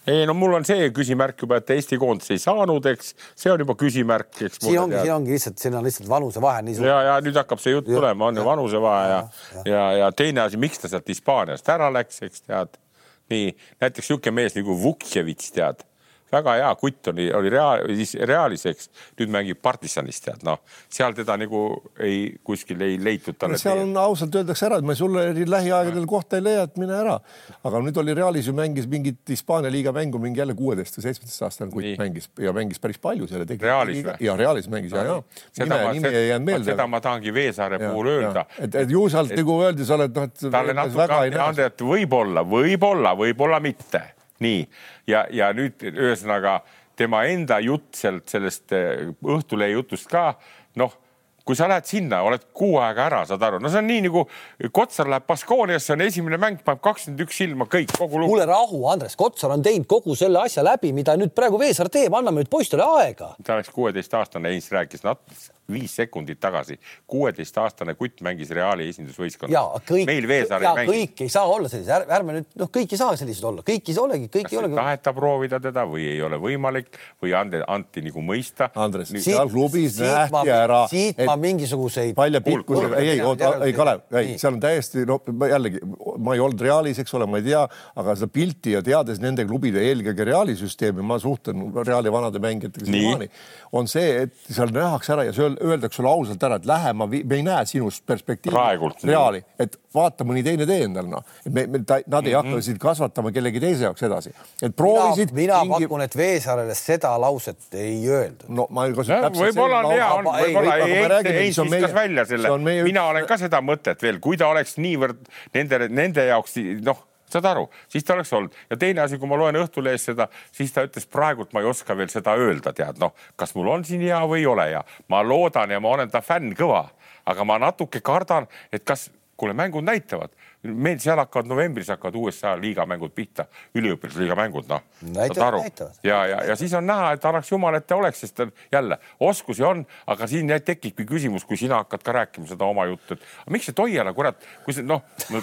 ei no mul on see küsimärk juba, et Eesti koondis ei saanud, eks see on juba küsimärk, eks. siin ongi, siin ongi lihtsalt, siin on lihtsalt vanusevahe nii suur. ja, ja nüüd hakkab see jutt tulema, on ju vanusevahe ja, ja, ja, ja teine asi, miks ta sealt Hispaaniast ära läks, eks tead. nii näiteks niisugune mees nagu Vukjevitš tead väga hea kutt oli, oli reaal, siis Realis, eks nüüd mängib partisanis, tead noh, seal teda nagu ei kuskil ei leitud talle. seal on ausalt öeldakse ära, et ma sulle lähiaegadel kohta ei leia, et mine ära. aga nüüd oli Realis ju mängis mingit Hispaania liiga mängu mingi jälle kuueteist või seitsmeteist aastane kutt mängis ja mängis päris palju selle. Realis või? ja Realis mängis ja, ja. nime, nime ei jäänud meelde. seda ma tahangi Veesaare puhul öelda. et, et ju sealt nagu öeldi, sa oled noh, et. talle natuke, võib-olla, võib-olla, võib-olla mitte nii, ja, ja nüüd ühesõnaga tema enda jutt sealt sellest eh, Õhtulehe jutust ka noh kui sa lähed sinna, oled kuu aega ära, saad aru, no see on nii nagu Kotsar läheb Baskooniasse, on esimene mäng, paneb kakskümmend üks silma, kõik, kogu lugu. kuule rahu, Andres, Kotsar on teinud kogu selle asja läbi, mida nüüd praegu Veesaar teeb, anname nüüd poistele aega. ta oleks kuueteistaastane, Heinz rääkis natuke viis sekundit tagasi, kuueteistaastane kutt mängis Reali esindusvõistkonnas. meil Veesaar ei mängi. kõik ei saa olla sellised, ärme nüüd noh, kõik ei saa sellised olla, kõik ei olegi, kõik Kas ei olegi. taheta proovida teda või ei ole võimalik või ande, anti nagu mõista. Andres, seal klubis nähti ära. siit ma mingisuguseid. palja pikkusega, ei, ei, ei Kalev, ei, seal on täiesti no jällegi ma ei olnud Realis, eks ole, ma ei tea, aga seda pilti ja teades nende klubide eelkõige Reali süsteemi, ma suhtlen Reali vanade mängijatega siiamaani, on see, et seal nähakse ära ja see öeldakse sulle ausalt ära, et lähe, ma, me ei näe sinust perspektiivi reaali, et vaata mõni teine tee endale, noh. et me, me, nad ei hakka mm -hmm. sind kasvatama kellegi teise jaoks edasi. et proovisid. mina, mingi... pakun, et Veesaarele seda lauset ei öeldud. no ma ei kasuta täpselt. võib-olla on hea, on, võib-olla ei, ei, ei viskas välja selle. mina olen ka seda mõtet veel, kui ta oleks niivõrd nende, nende jaoks noh saad aru, siis ta oleks olnud ja teine asi, kui ma loen Õhtulehes seda, siis ta ütles praegult ma ei oska veel seda öelda, tead noh, kas mul on siin hea või ei ole hea. ma loodan ja ma olen ta fänn kõva, aga ma natuke kardan, et kas, kuule, mängud näitavad meil seal hakkavad novembris hakkavad USA liiga mängud pihta, üliõpilasliiga mängud, noh. ja, ja, ja siis on näha, et annaks jumal, et ta oleks, sest jälle oskusi on, aga siin tekibki küsimus, kui sina hakkad ka rääkima seda oma juttu, et miks see Toiala, kurat, kui see noh no,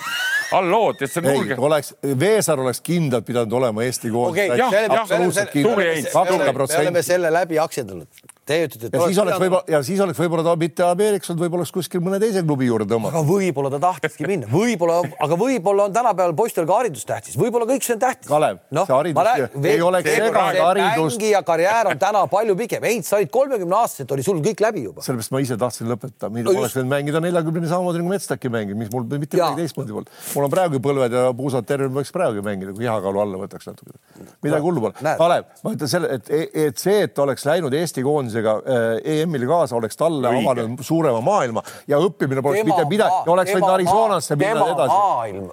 alllood, et see nurge. oleks, Veesaar oleks kindlalt pidanud olema Eesti koondis okay,. jah, jah, absoluutselt kindlalt. me oleme selle läbi aktsendanud Teie ütlete, et ja siis oleks võib-olla ja siis oleks võib-olla ta mitte Ameerikas olnud, võib-olla oleks kuskil mõne teise klubi juurde tõmmata. aga võib-olla ta tahtiski minna, võib-olla, aga võib-olla on tänapäeval poistel ka haridus tähtis, võib-olla kõik see on tähtis. Kalev no,, see haridus rääg, ei oleks seganud haridust. mängija karjäär on täna palju pikem. Heinz, sa olid kolmekümne aastaselt, oli sul kõik läbi juba. sellepärast ma ise tahtsin lõpetada, mida no, oleks võinud mängida neljakümne samamoodi nagu Metstaki mängida, mis mul mitte midagi teistmoodi polnud. mul on praegu põlved ja puusad terve, võiks praegu mängida, kui ihakaalu alla võtaks natuke. midagi hullu pole. Kalev, ma ütlen selle, et, et see, et oleks läinud Eesti koondisega äh, EM-ile kaasa, oleks talle avanenud suurema maailma ja õppimine poleks mitte midagi, oleks võinud Arizonasse minna edasi. maailm,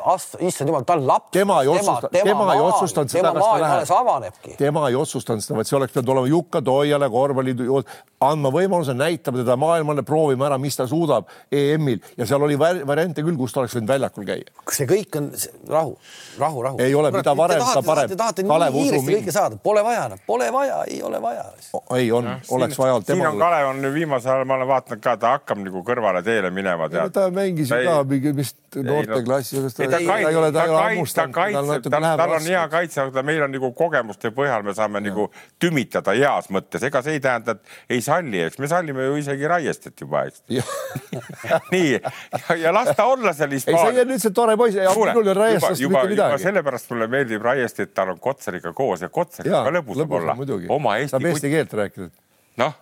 issand jumal, ta on laps. tema ei otsustanud, tema ei otsustanud seda, kas ta läheb. tema ei otsustanud seda, vaid see oleks pidanud olema Jukka Toiale, korvpalliidu, andma võimaluse, näitama teda maailmale, proovima ära, mis ta suudab EM-il ja seal oli variante küll, kus ta oleks võinud väljakul käia. kas see kõik on rahu, rahu, rahu? ei ole, mida varem, seda parem. Te tahate nii kiiresti kõike saada, pole vaja, pole vaja, ei ole vaja. ei on, oleks vaja olnud tema Kalev on nüüd viimasel ajal, ma olen vaadanud ka, ta hakkab nagu kõrvale teele minema. ta mängis ju ka mingi vist noorteklassi. ta, ta, ta, ei ole, ta, ta, ta kaitseb, tal, tal on hea kaitse, aga meil on nagu kogemuste põhjal, me saame ja. nagu tümitada heas mõttes, ega see ei tähenda, et ei salli, eks me sallime ju isegi Raiestet juba, eks. nii ja, ja las ta olla seal Hispaanias. ei, see on nüüd see tore poiss, minul ei ole Raiestest mitte midagi. sellepärast mulle meeldib Raiest, et ta on Kotsariga koos ja Kotsariga ka lõbus saab olla. oma Eesti. saab eesti keelt rääkida. Ja.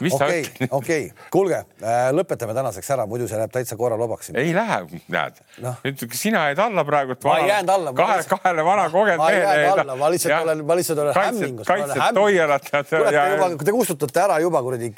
Mis sa okay, ütled? okei okay., kuulge äh,, lõpetame tänaseks ära, muidu see läheb täitsa korralobaks. ei lähe, näed no.. nüüd sina jäid alla praegu. ma ei jäänud alla. kahe, kahele vana kogenud mehele. ma ei jäänud alla, ma lihtsalt ja. olen, ma lihtsalt olen hämmingus. kaitsed Toielat. kurat, te kustutate ära juba kuradi.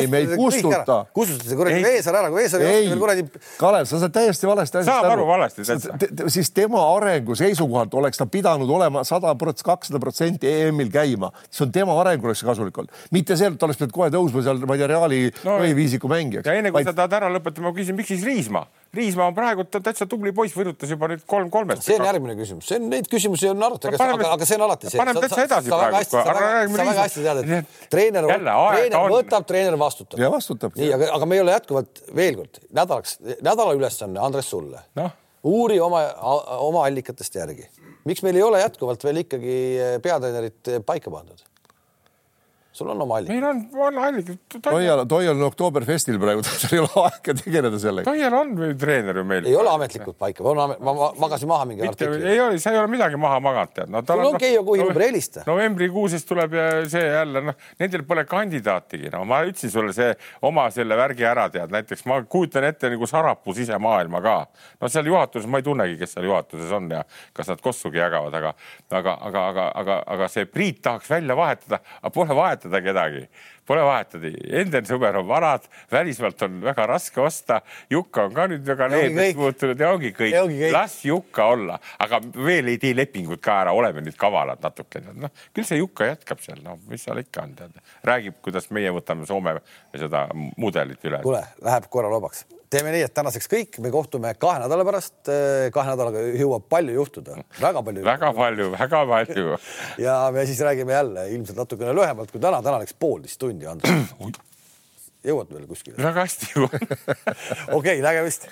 ei, me ei kustuta. kustutate kuradi Veesaar ära, kui Veesaar ei veel kuradi. Kalev, sa saad täiesti valesti asjast aru. saab aru valesti täitsa. siis tema arengu seisukohalt oleks ta pidanud olema sada prots-, kakssada protsenti EM-il käima. see on tema areng oleks kasulik olnud, mitte see, et ta oleks pidanud kohe tõusma seal, ma ei tea, Reali no, võiviisiku mängijaks. ja enne kui Vaid... sa tahad ära lõpetada, ma küsin, miks siis Riismaa? Riismaa on praegu täitsa tubli poiss, võidutas juba nüüd kolm kolmest. see on järgmine küsimus, see on, neid küsimusi on arutatud, aga, aga see on alati see. paneme täitsa edasi praegu. sa väga hästi tead, et treener, treener võtab, treener vastutab. ja vastutab. nii, aga, aga me ei ole jätkuvalt veel kord nädalaks, nädala ülesanne, Andres sulle no uuri oma, oma allikatest järgi. miks meil ei ole jätkuvalt veel ikkagi peatreenerit paika pandud? Sul on oma allikad. meil on, on allikad. Toial, Toial on Oktoberfestil praegu, tal ei ole aega tegeleda sellega. Toial on või treener ju meil. ei ole ametlikult paika, ma, ma, ma magasin maha mingi Mitte, artikli. ei ole, sa ei ole midagi maha maganud, tead no,. sul on Keijo Kuhi number, helista. novembrikuuses tuleb ja see jälle noh, nendel pole kandidaatigi, no ma ütlesin sulle see oma selle värgi ära tead, näiteks ma kujutan ette nagu Sarapuu sisemaailma ka. no seal juhatuses ma ei tunnegi, kes seal juhatuses on ja kas nad kossugi jagavad, aga, aga, aga, aga, aga, aga see Priit tahaks välja vahetada, aga pole vahetada kedagi. Pole vahetada, Enden sõber on vanad, välismaalt on väga raske osta. Jukka on ka nüüd väga leebeks muutunud ja ongi kõik, las Jukka olla, aga veel ei tee lepingut ka ära, oleme nüüd kavalad natukene, noh küll see Jukka jätkab seal, no mis seal ikka on, tead, räägib, kuidas meie võtame Soome seda mudelit üle. kuule, läheb korra lobaks teeme nii, et tänaseks kõik, me kohtume kahe nädala pärast. kahe nädalaga jõuab palju juhtuda, väga palju. väga palju, väga palju ja me siis räägime jälle ilmselt natukene lühemalt kui täna, täna läks poolteist tundi, Andres. jõuad veel kuskile? väga hästi jõuan okei, nägemist